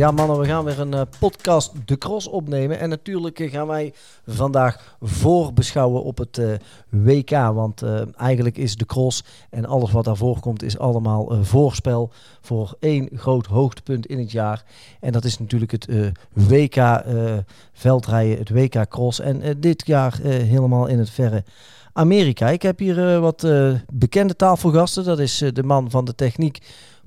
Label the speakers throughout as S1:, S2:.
S1: Ja mannen, we gaan weer een uh, podcast De Cross opnemen. En natuurlijk uh, gaan wij vandaag voorbeschouwen op het uh, WK. Want eigenlijk is De Cross en alles wat daarvoor komt is allemaal voorspel voor één groot hoogtepunt in het jaar. En dat is natuurlijk het WK veldrijden, het WK Cross. En dit jaar helemaal in het verre Amerika. Ik heb hier wat bekende tafelgasten. Dat is de man van de techniek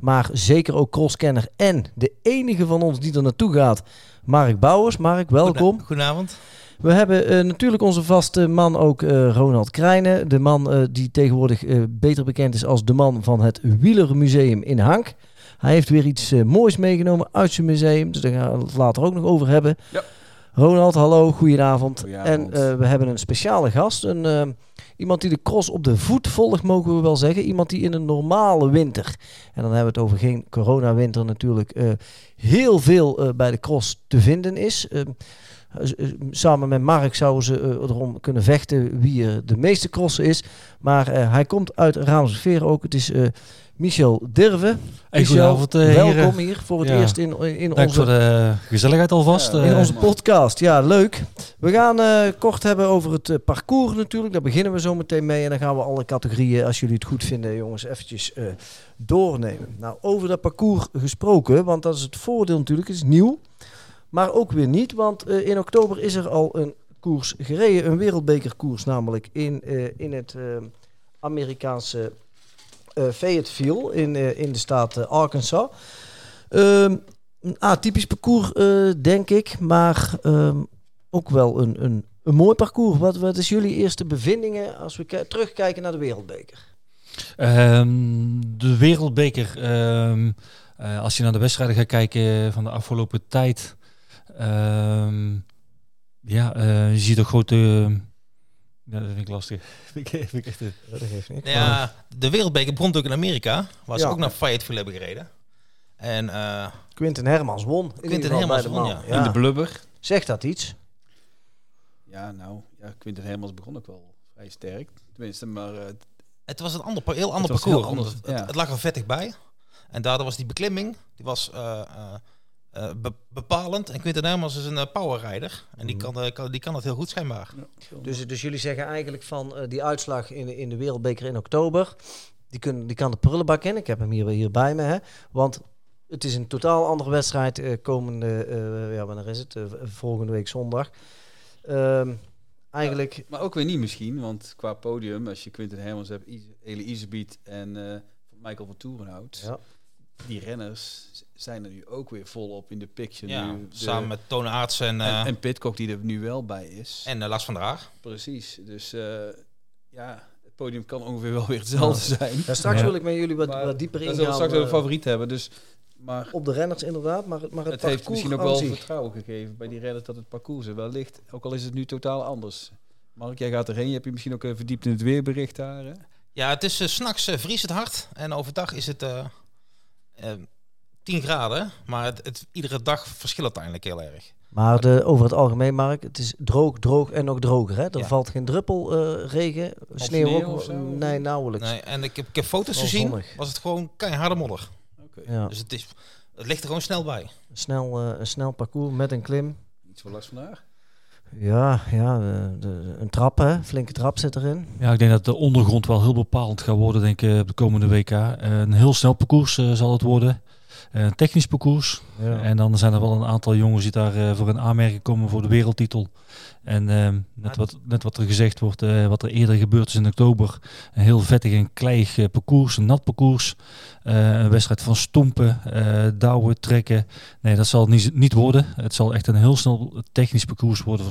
S1: maar zeker ook crosskenner en de enige van ons die er naartoe gaat, Mark Bouwers. Mark, welkom.
S2: Goedenavond.
S1: We hebben uh, natuurlijk onze vaste man ook uh, Ronald Krijnen. De man uh, die tegenwoordig beter bekend is als de man van het Wielermuseum in Hank. Hij heeft weer iets moois meegenomen uit zijn museum. Dus daar gaan we het later ook nog over hebben. Ja. Ronald, hallo, goedenavond. goedenavond. En we hebben een speciale gast. Een Iemand die de cross op de voet volgt, mogen we wel zeggen. Iemand die in een normale winter, en dan hebben we het over geen coronawinter natuurlijk, uh, heel veel uh, bij de cross te vinden is. Uh, samen met Mark zouden ze erom kunnen vechten wie de meeste crossen is. Maar hij komt uit Raamsveer ook. Het is Michel Dirve.
S3: Goedenavond, uh,
S1: welkom hier voor het eerst in, in
S3: Dank
S1: onze...
S3: voor de gezelligheid alvast.
S1: in onze podcast. Ja, leuk. We gaan uh, kort hebben over het parcours natuurlijk. Daar beginnen we zo meteen mee. En dan gaan we alle categorieën, als jullie het goed vinden, jongens, eventjes doornemen. Nou, over dat parcours gesproken, want dat is het voordeel natuurlijk. Het is nieuw, maar ook weer niet. Want in oktober is er al een koers gereden. Een wereldbekerkoers namelijk in, in het Amerikaanse Fayetteville in, uh, in de staat uh, Arkansas. Um, een atypisch parcours, denk ik, maar um, ook wel een, een, een mooi parcours. Wat, wat is jullie eerste bevindingen als we terugkijken naar de Wereldbeker?
S3: Um, de Wereldbeker, als je naar de wedstrijden gaat kijken van de afgelopen tijd, ja, je ziet een grote ja, dat vind ik lastig.
S2: vind ik echt, dat geeft niet. Ja, de wereldbeker begon natuurlijk in Amerika, waar ze ook naar Fayetteville hebben gereden. En, uh,
S1: Quinten Hermans won.
S2: Quinten Hermans won, ja.
S3: In de blubber.
S1: Zegt dat iets?
S4: Ja, nou, ja, Quinten Hermans begon ook wel vrij sterk. Tenminste, maar... Uh,
S2: het was een ander, heel ander parcours. Anders, ja. het, lag er vettig bij. En daardoor was die beklimming, die was... Uh, uh, bepalend. En Quinten Hermans is een uh, powerrijder. En die mhm. kan, uh, kan, die kan het heel goed schijnbaar.
S1: Ja, dus, dus jullie zeggen eigenlijk van die uitslag in, in de Wereldbeker in oktober... Die, kunnen, die kan de prullenbak in. Ik heb hem hier, hier bij me. Hè? Want het is een totaal andere wedstrijd komende... ja, wanneer is het? volgende week zondag. Ehm, eigenlijk...
S4: Ja, maar ook weer niet misschien. Want qua podium, als je Quinten Hermans hebt... Ele Isebiet en Michael van Toerenhout... Ja die renners zijn er nu ook weer volop in de picture.
S2: Ja,
S4: nu
S2: samen met Toon Aarts en,
S4: uh, en, Pitcock die er nu wel bij is.
S2: En uh, Lars van der Haag.
S4: Precies, dus uh, ja, het podium kan ongeveer wel weer hetzelfde zijn.
S1: Ja, straks wil ik met jullie wat, wat dieper ingaan. Dan
S4: zullen we straks een favoriet hebben, dus...
S1: Maar op de renners inderdaad, maar, maar het,
S4: het heeft misschien ook wel vertrouwen gegeven bij die renners dat het parcours er wel ligt. Ook al is het nu totaal anders. Mark, jij gaat erheen. Je hebt je misschien ook verdiept in het weerbericht daar. Hè?
S2: Ja, het is uh, s'nachts uh, vriest het hard en overdag is het uh, 10 graden, maar het, het, iedere dag verschilt uiteindelijk heel erg.
S1: Maar de, over het algemeen, Mark, het is droog, droog en nog droger. Hè? Er valt geen druppel uh, regen, sneeuw, sneeuw ook. Nee, nauwelijks. Nee,
S2: en ik heb, ik heb foto's gezien, was het gewoon keiharde modder. Okay. Ja. Dus het, is, het ligt er gewoon snel bij.
S1: Snel, uh, een snel parcours met een klim.
S4: Iets voor last vandaag?
S1: Ja, ja de, de, een trap, hè? flinke trap zit erin.
S3: Ja, ik denk dat de ondergrond wel heel bepalend gaat worden, denk ik, op de komende WK. een heel snel parcours uh, zal het worden. Eh, technisch parcours. Ja. En dan zijn er wel een aantal jongens die daar uh, voor een aanmerking komen voor de wereldtitel. En uh, net, wat, net wat er gezegd wordt, uh, wat er eerder gebeurd is in oktober. Een heel vettig en kleig parcours, een nat parcours. een wedstrijd van stompen, douwen, trekken. Nee, dat zal het niet, niet worden. Het zal echt een heel snel technisch parcours worden.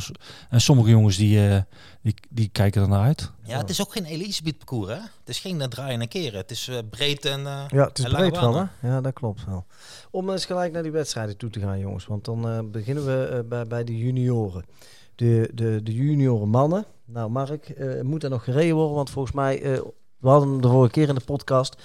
S3: En sommige jongens die, die, die kijken ernaar uit.
S2: Ja, het is ook geen Elisabeth parcours hè? Het is geen draaien en keren. Het is breed en
S1: Ja, het is breed wel hè? Ja, dat klopt wel. Om eens gelijk naar die wedstrijden toe te gaan, jongens. Want dan uh, beginnen we uh, bij, bij de junioren. De, de, de junioren mannen. Nou, Mark, uh, moet er nog gereden worden? Want volgens mij, we hadden hem de vorige keer in de podcast.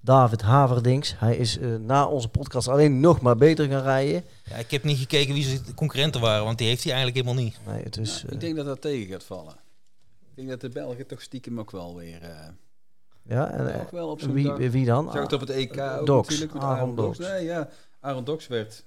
S1: David Haverdings. Hij is na onze podcast alleen nog maar beter gaan rijden.
S2: Ja, ik heb niet gekeken wie zijn concurrenten waren, want die heeft hij eigenlijk helemaal niet.
S4: Nee, het is, ik denk dat dat tegen gaat vallen. Ik denk dat de Belgen toch stiekem ook wel weer
S1: ja, en ook wel op wie, wie dan?
S4: Zag het op het EK
S1: ook Dox, Aaron Dox.
S4: Nee, ja, Aaron Dox werd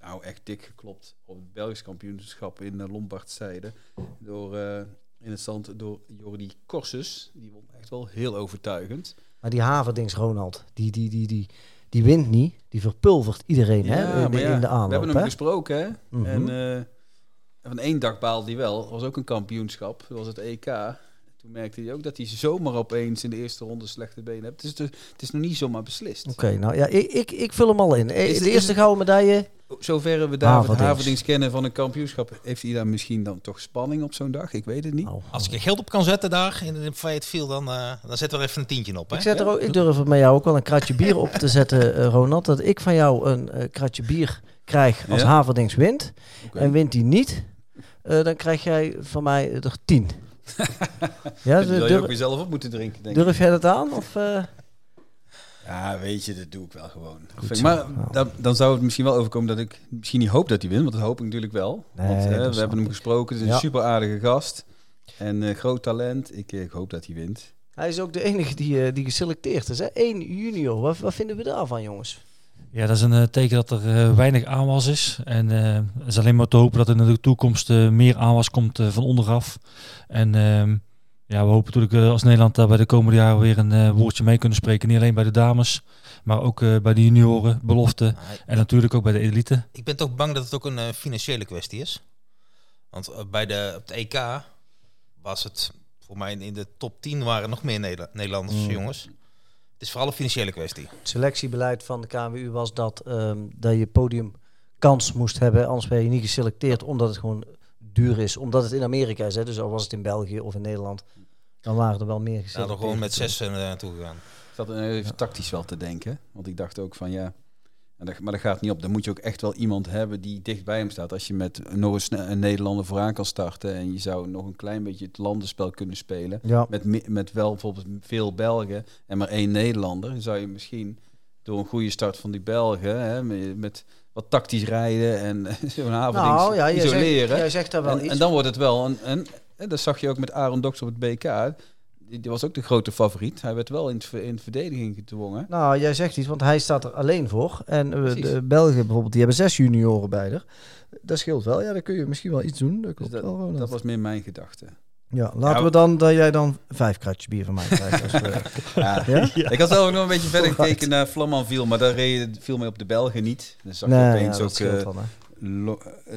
S4: nou echt dik geklopt op het Belgisch kampioenschap in uh, Lombardszijde. Door, uh, in het stand door Jordi Corsus. Die won echt wel heel overtuigend.
S1: Maar die Haverdings Ronald, die, die, die, die, die wint niet. Die verpulvert iedereen hè, in, de, in de aanloop.
S4: We hebben
S1: hem
S4: gesproken hè. Mm -hmm. En uh, van één dag baalde hij wel. Dat was ook een kampioenschap. Dat was het EK. Toen merkte hij ook dat hij zomaar opeens in de eerste ronde slechte benen hebt. Het is, de, het is nog niet zomaar beslist.
S1: Oké, nou ja, ik, ik, ik vul hem al in. Is de, eerste gouden medaille.
S4: Zover we David Haverdings kennen van een kampioenschap, heeft hij dan misschien dan toch spanning op zo'n dag? Ik weet het niet. Nou,
S2: Als ik er geld op kan zetten daar in de Fayetteville, dan, uh, dan zetten we even een tientje op. Hè?
S1: Ik, zet er ook, ik durf met jou ook wel een kratje bier op te zetten, uh, Ronald. Dat ik van jou een uh, kratje bier krijg als ja? Haverdings wint. Okay. En wint hij niet, dan krijg jij van mij er tien.
S4: Ja, dus zou je ook weer zelf op moeten drinken, denk
S1: Durf jij dat aan? Of, uh...
S4: Ja, weet je, dat doe ik wel gewoon. Goed, maar dan, dan, zou het misschien wel overkomen dat ik misschien niet hoop dat hij wint, want dat hoop ik natuurlijk wel. Nee, want, uh, we hebben hem gesproken, het is een super aardige gast en uh, groot talent. Ik, ik, hoop dat hij wint.
S1: Hij is ook de enige die, die geselecteerd is, hè? Eén junior. Wat, wat vinden we daarvan, jongens?
S3: Ja, dat is een uh, teken dat er uh, weinig aanwas is. En uh, het is alleen maar te hopen dat er in de toekomst meer aanwas komt van onderaf. En ehm, ja, we hopen natuurlijk als Nederland daar bij de komende jaren weer een woordje mee kunnen spreken. Niet alleen bij de dames, maar ook bij de junioren, belofte. en natuurlijk ook bij de elite.
S2: Ik ben toch bang dat het ook een financiële kwestie is. Want bij de, op de EK was het, voor mij in de top 10 waren nog meer Neder Nederlandse mm. jongens. Het is vooral een financiële kwestie.
S1: Het selectiebeleid van de KWU was dat, um, dat je podium kans moest hebben. Anders ben je niet geselecteerd omdat het gewoon duur is. Omdat het in Amerika is. Hè. Dus al was het in België of in Nederland. Dan waren er wel meer geselecteerd.
S2: Ja, er gewoon met zes uh, naartoe gegaan.
S4: Ik zat even ja. tactisch wel te denken. Want ik dacht ook van ja, maar dat gaat niet op. Dan moet je ook echt wel iemand hebben die dicht bij hem staat. Als je met nog een, een Nederlander vooraan kan starten en je zou nog een klein beetje het landenspel kunnen spelen.
S1: Ja.
S4: Met, met wel bijvoorbeeld veel Belgen en maar één Nederlander. Dan zou je misschien door een goede start van die Belgen, hè, met wat tactisch rijden en zo'n avond nou, ja, isoleren.
S1: Zegt, jij zegt daar wel
S4: en,
S1: iets.
S4: En dan wordt het wel een, en, en dat zag je ook met Aaron Doks op het BK die was ook de grote favoriet. Hij werd wel in, in verdediging gedwongen.
S1: Nou, jij zegt iets, want hij staat er alleen voor. En uh, de Belgen bijvoorbeeld, die hebben zes junioren bij er. Dat scheelt wel. Ja, dan kun je misschien wel iets doen. Dat,
S4: dus dat,
S1: wel,
S4: dat was meer mijn gedachte.
S1: Ja, laten ja, we dan dat jij dan vijf kratjes bier van mij krijgt. Als we,
S4: ja. Ja? Ik had zelf ook nog een beetje verder gekeken naar Flamanville, maar daar reed, viel mij op de Belgen niet. Dus zag
S1: nee,
S4: je opeens ook
S1: uh,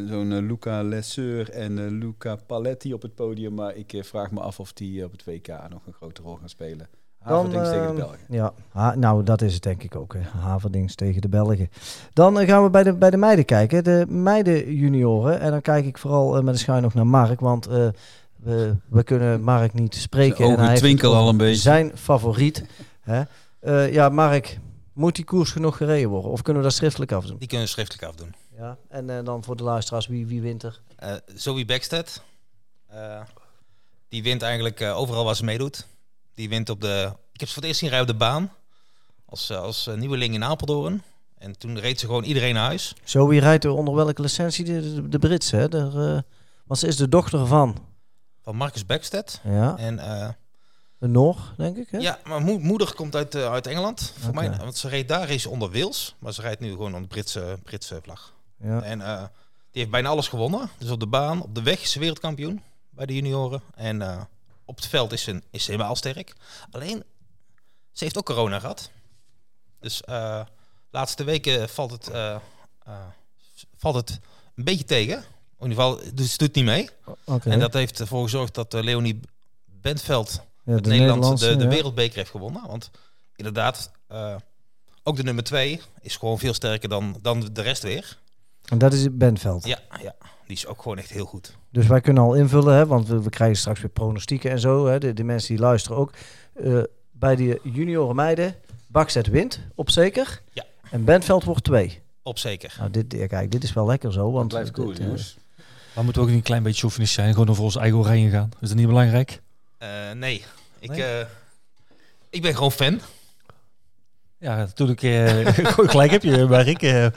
S4: zo'n uh, Luca Lesseur en uh, Luca Paletti op het podium. Maar ik uh, vraag me af of die op het WK nog een grote rol gaan spelen. Haverdings tegen de Belgen.
S1: Ja, ha, nou dat is het denk ik ook. Hè. Haverdings tegen de Belgen. Dan gaan we bij de, bij de meiden kijken. De meiden junioren. En dan kijk ik vooral met een schuin nog naar Mark. Want we, we kunnen Mark niet spreken.
S4: Zijn
S1: en hij
S4: twinkel al een beetje.
S1: Zijn favoriet. hè. ja, Mark, moet die koers genoeg gereden worden? Of kunnen we dat schriftelijk afdoen?
S2: Die kunnen we schriftelijk afdoen.
S1: Ja, en uh, dan voor de luisteraars, wie, wie wint er?
S2: Uh, Zoe Backstead. Uh, die wint eigenlijk overal waar ze meedoet. Die wint op de... Ik heb ze voor het eerst zien rijden op de baan. Als, als nieuweling in Apeldoorn. En toen reed ze gewoon iedereen naar huis.
S1: Zoe rijdt er onder welke licentie? De, de, de Brits, hè? Want ze is de dochter van...
S2: Van Marcus Backstead.
S1: Ja.
S2: En...
S1: de Noor, denk ik. Hè?
S2: Ja, maar mo moeder komt uit, uh, uit Engeland. Voor okay. mij, want ze reed daar is onder Wils, maar ze rijdt nu gewoon onder Britse, Britse vlag.
S1: Ja.
S2: En uh, die heeft bijna alles gewonnen. Dus op de baan, op de weg is ze wereldkampioen bij de junioren. En uh, op het veld is ze, is ze helemaal sterk. Alleen, ze heeft ook corona gehad. Dus uh, laatste weken valt het, valt het een beetje tegen. In ieder geval, dus ze doet niet mee.
S1: Okay.
S2: En dat heeft ervoor gezorgd dat Leonie Bentveld ja, het Nederland de, de ja. wereldbeker heeft gewonnen. Want inderdaad, ook de nummer twee is gewoon veel sterker dan, dan de rest weer.
S1: En dat is Benveld.
S2: Ja, ja, die is ook gewoon echt heel goed.
S1: Dus wij kunnen al invullen, hè, want we, we krijgen straks weer pronostieken en zo. Hè, de, de mensen die luisteren ook. Uh, bij de junioren meiden, Bakzet wint, op zeker.
S2: Ja.
S1: En Benveld wordt twee.
S2: Op zeker.
S1: Nou, dit, ja, kijk, dit is wel lekker zo. Want
S4: blijft cool, jongens.
S3: Maar moeten we ook niet een klein beetje chauvinistisch zijn, gewoon over onze eigen oranje gaan? Is dat niet belangrijk?
S2: Uh, nee, ik, nee? Uh, ik ben gewoon fan.
S3: Ja, natuurlijk uh, gelijk heb je, maar ik. Uh,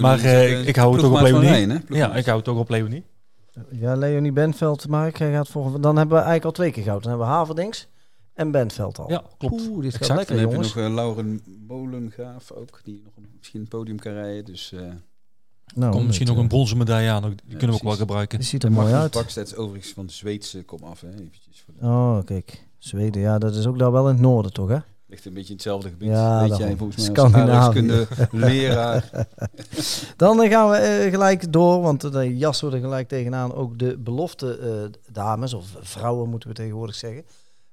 S3: maar uh, ik hou het ook op Leonie. ja, ik hou het ook op Leonie.
S1: Ja, Leonie Benveld, Mark gaat volgen. Dan hebben we eigenlijk al twee keer goud. Dan hebben we Haverdings en Benveld al.
S3: Ja, klopt.
S1: Oeh, dit gaat lekker,
S4: dan
S1: jongens.
S4: heb je nog Lauren Molengaaf ook, die nog een, misschien een podium kan rijden. Dus
S3: Nou, Komt misschien nog een bronzen medaille aan. Die kunnen we ook wel gebruiken.
S1: Die ziet er mooi uit.
S4: Pakstedt overigens van de Zweedse kom af. Hè, eventjes
S1: voor Oh, kijk. Zweden, ja, dat is ook daar wel in het noorden, toch, hè?
S4: Ligt een beetje in hetzelfde gebied. Ja, Weet jij volgens mij als leraar.
S1: Dan gaan we uh, gelijk door, want de jas worden gelijk tegenaan ook de belofte uh, dames, of vrouwen moeten we tegenwoordig zeggen.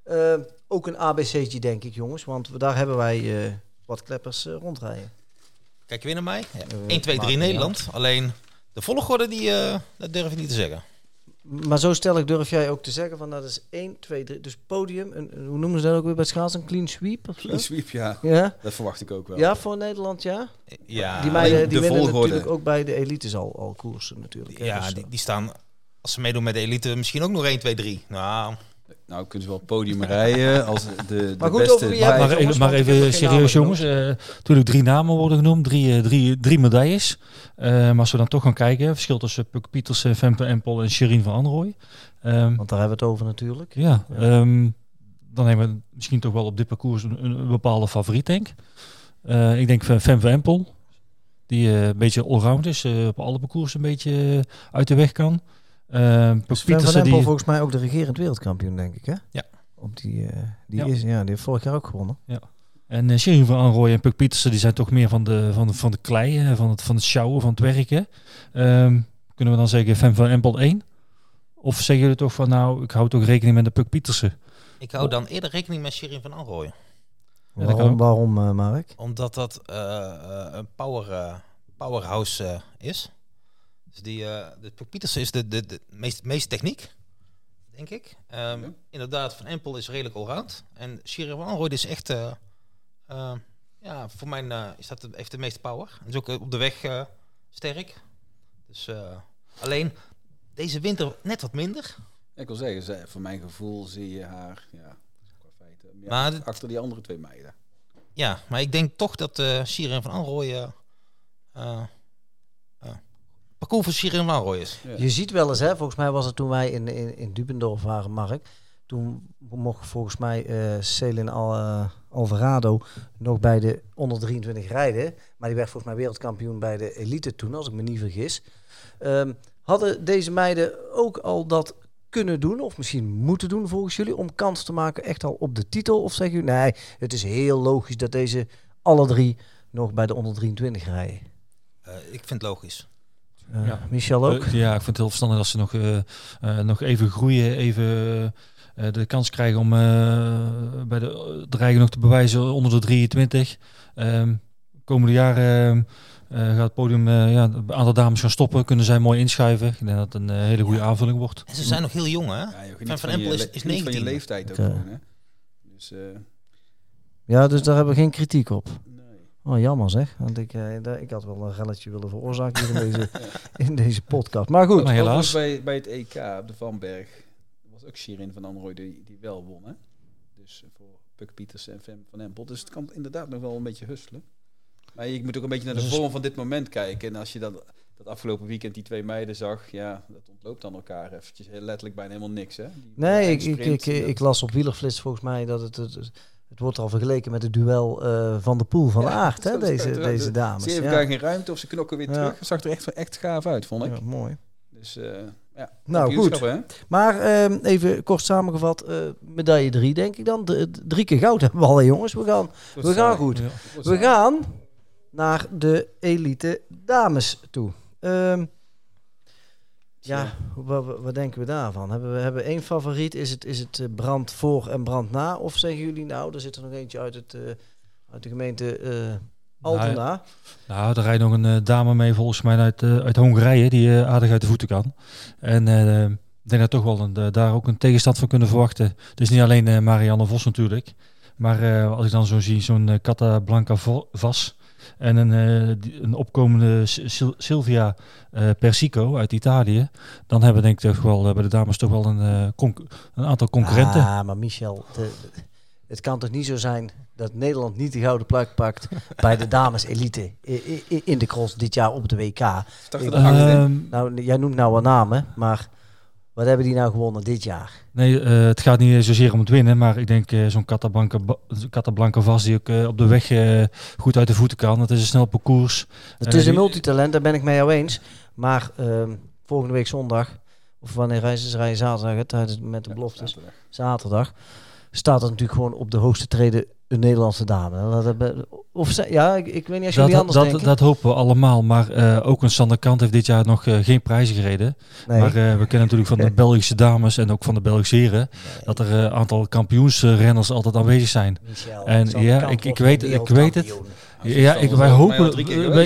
S1: Uh, ook een ABC'tje, denk ik, jongens, want daar hebben wij wat kleppers rondrijden.
S2: Kijk je weer naar mij? Ja. 1, 2, 3 Nederland. Alleen de volgorde, die, dat durf ik niet te zeggen.
S1: Maar zo stel ik durf jij ook te zeggen van dat is 1, 2, 3. Dus podium, een, hoe noemen ze dat ook weer bij schaatsen? Een clean sweep of
S4: Clean sweep, ja. ja. Dat verwacht ik ook wel.
S1: Ja, voor Nederland, ja.
S2: Ja.
S1: Die meiden die winnen volgorde. natuurlijk ook bij de elites al, al koersen natuurlijk.
S2: Ja, dus, die, die staan, als ze meedoen met de elite, misschien ook nog 1, 2, 3. Nou...
S4: Nou, kunnen ze wel podium rijden als de, de maar goed, beste...
S3: maar, even, maar even serieus, jongens. Uh, natuurlijk drie namen worden genoemd, drie, uh, drie, drie medailles. Uh, maar als we dan toch gaan kijken, verschil tussen Puk Pietersen, Femke Empel en Sherin van Anrooy.
S1: Um, Want daar hebben we het over natuurlijk.
S3: Ja, ja. Um, dan hebben we misschien toch wel op dit parcours een, een bepaalde favoriet, denk ik. ik denk Femke Empel, die een beetje allround is, op alle parcours een beetje uit de weg kan.
S1: Uh, van die... volgens mij ook de regerend wereldkampioen, denk ik, hè?
S2: Ja.
S1: Op die, uh, die, ja. Is, ja, die heeft vorig jaar ook gewonnen.
S3: Ja. En uh, Sherry van Anrooy en Puk Pietersen, die zijn toch meer van de, van de, van de klei, van het, van het sjouwen, van het werken. Um, kunnen we dan zeggen Fem van Empel 1? Of zeggen jullie toch van, nou, ik hou toch rekening met de Puk Pietersen?
S2: Ik hou dan eerder rekening met Sherry van Anrooy.
S1: Ja, waarom, waarom uh, Mark?
S2: Omdat dat een power, powerhouse is. Dus die, uh, de Pietersen is de, de, de meest, meest techniek, denk ik. Um, Inderdaad, Van Empel is redelijk allround. En Shira van is echt, uh, uh, ja, voor mij is dat de, heeft de meeste power. En is ook op de weg sterk. Dus alleen deze winter net wat minder.
S4: Ik wil zeggen, voor mijn gevoel zie je haar, ja, qua maar achter die andere twee meiden.
S2: Ja, maar ik denk toch dat Shira van Anrooy parcours van Shirin is.
S1: Je ziet wel eens, hè, volgens mij was het toen wij in, in, in Dubendorf waren, Mark. Toen mocht volgens mij uh, Selin Al, uh, Alvarado nog bij de onder 23 rijden. Maar die werd volgens mij wereldkampioen bij de elite toen, als ik me niet vergis. Um, hadden deze meiden ook al dat kunnen doen, of misschien moeten doen volgens jullie, om kans te maken echt al op de titel? Of zeggen jullie, nee, het is heel logisch dat deze alle drie nog bij de onder 23 rijden?
S2: Uh, ik vind het logisch.
S1: Uh, ja. Michel ook?
S3: Uh, ja, ik vind het heel verstandig dat ze nog, uh, nog even groeien, even de kans krijgen om bij de dreigen nog te bewijzen onder de 23. Um, komende jaren gaat het podium, ja, een aantal dames gaan stoppen, kunnen zij mooi inschuiven. Ik denk dat het een hele goede aanvulling wordt.
S2: En ze zijn nog heel jong, hè? Ja, van, van, van Empel is, is 19.
S4: Van je leeftijd ook gewoon, hè? Dus,
S1: ja, dus daar hebben we geen kritiek op. Oh, jammer zeg. Want ik, uh, ik had wel een relletje willen veroorzaken in deze, in deze podcast. Maar goed.
S4: Maar helaas. Bij, bij het EK op de Vanberg was ook Shirin van Anrooy die, die wel won. Hè? Dus uh, voor Puk Pieters en Fem van Empel. Dus het kan inderdaad nog wel een beetje husselen. Maar je moet ook een beetje naar de dus vorm van dit moment kijken. En als je dan dat afgelopen weekend die twee meiden zag, ja, dat ontloopt dan elkaar eventjes letterlijk bijna helemaal niks. Hè? Die
S1: nee, ik, ik, ik, ik, las op Wielerflits volgens mij dat het, het het wordt al vergeleken met het duel uh, van de pool van de aard, hè, deze, deze dames.
S4: Ze hebben daar geen ruimte of ze knokken weer terug. Het zag er echt, echt gaaf uit, vond ik.
S1: Ja, mooi.
S4: Dus uh, ja,
S1: nou goed. Hè? Maar uh, even kort samengevat, uh, medaille 3 denk ik dan. De, drie keer goud hebben we al, jongens. We gaan, we gaan goed. Ja. We gaan naar de elite dames toe. Um, ja, wat, wat, denken we daarvan? Hebben we hebben één favoriet? Is het, is het eh, brand voor en brand na? Of zeggen jullie nou, er zit er nog eentje uit, het, uh, uit de gemeente uh, Altena? Nou,
S3: nou, er rijdt nog een dame mee volgens mij uit, uit Hongarije die aardig uit de voeten kan. En ik denk dat toch wel een, daar ook een tegenstand van kunnen verwachten. Dus niet alleen Marianne Vos natuurlijk. Maar als ik dan zo zie, zo'n Cata Blanca Vas en een, uh, een opkomende Silvia uh, Persico uit Italië. Dan hebben we denk ik toch wel bij de dames toch wel een, een aantal concurrenten.
S1: Ah, maar Michel, de, het kan toch niet zo zijn dat Nederland niet de gouden plak pakt bij de dames elite in de cross dit jaar op de WK.
S4: Ik, uh,
S1: nou, jij noemt nou wat namen, maar Wat hebben die nou gewonnen dit jaar?
S3: Nee, uh, het gaat niet zozeer om het winnen, maar ik denk uh, zo'n Catablanca, vast die ook uh, op de weg goed uit de voeten kan. Het is een snel parcours.
S1: Het is een multitalent, daar ben ik mee jou eens. Maar ehm, volgende week zondag, of wanneer reizen ze rijden zaterdag, tijdens met de beloftes, zaterdag. zaterdag, staat het natuurlijk gewoon op de hoogste treden een Nederlandse dame. Dat, of ja, ik, ik weet niet als jullie
S3: dat,
S1: anders
S3: dat,
S1: denken.
S3: Dat hopen we allemaal. Maar uh, ook een Sander Kant heeft dit jaar nog uh, geen prijzen gereden. Nee. Maar uh, we kennen natuurlijk van de Belgische dames en ook van de Belgische heren... Nee. dat er een aantal kampioensrenners altijd aanwezig zijn.
S1: Michel,
S3: en ja, ik, ik, weet, ik weet het. Ja, ik, wij hopen,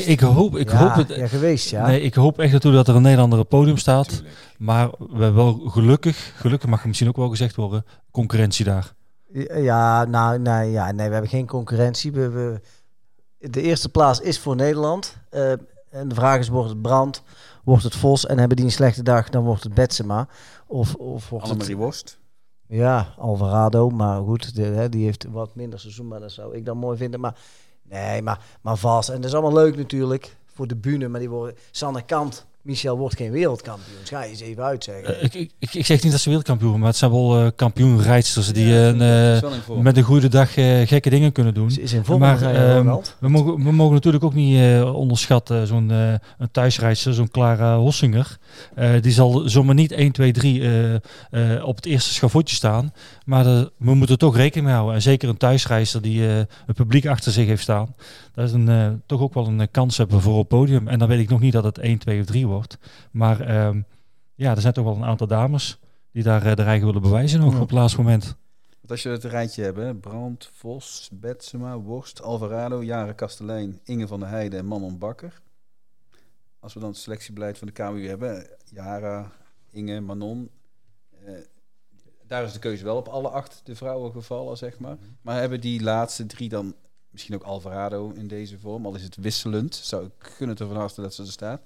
S3: ik hoop, ik
S1: ja,
S3: hoop het.
S1: Ja, geweest, ja.
S3: Nee, ik hoop echt natuurlijk dat er een Nederlander op podium staat. Tuurlijk. Maar we hebben wel gelukkig, gelukkig mag misschien ook wel gezegd worden, concurrentie daar.
S1: Ja, nou, nee, ja, nee, we hebben geen concurrentie. We, we, de eerste plaats is voor Nederland. Uh, en de vraag is, wordt het Brand, wordt het Vos? En hebben die een slechte dag, dan wordt het Betsema. Of, of wordt
S4: Annemarie het... Worst.
S1: Ja, Alvarado. Maar goed, de, hè, die heeft wat minder seizoen. Maar dat zou ik dan mooi vinden. Maar nee, maar, maar vast. En dat is allemaal leuk natuurlijk voor de bühne. Maar die worden... Sanne Kant Michel wordt geen wereldkampioen. Ga je eens even uitzeggen.
S3: Uh, ik, ik, ik, zeg niet dat ze wereldkampioen maar het zijn wel uh, kampioenrijdsters die ja, uh, met een goede dag gekke dingen kunnen doen.
S1: Is in maar
S3: uh, we, mogen, we mogen natuurlijk ook niet onderschatten zo'n een thuisrijdster, zo'n Clara Hossinger. die zal zomaar niet 1, 2, 3 op het eerste schavotje staan. Maar we moeten toch rekening mee houden. En zeker een thuisreiziger die het publiek achter zich heeft staan. Dat is een, toch ook wel een kans hebben voor op podium. En dan weet ik nog niet dat het 1, 2 of 3 wordt. Maar um, ja, er zijn toch wel een aantal dames die daar uh, de eigen willen bewijzen nog ja. op het laatste moment.
S4: Want als je het rijtje hebt, Brand, Vos, Betsema, Worst, Alvarado, Jaren Kastelein, Inge van der Heijden en Manon Bakker. Als we dan het selectiebeleid van de KMU hebben, Jara, Inge, Manon. Uh, daar is de keuze wel op alle acht de vrouwen gevallen, zeg maar. Maar hebben die laatste drie dan misschien ook Alvarado in deze vorm, al is het wisselend, zou ik kunnen ervan harte dat ze er staat.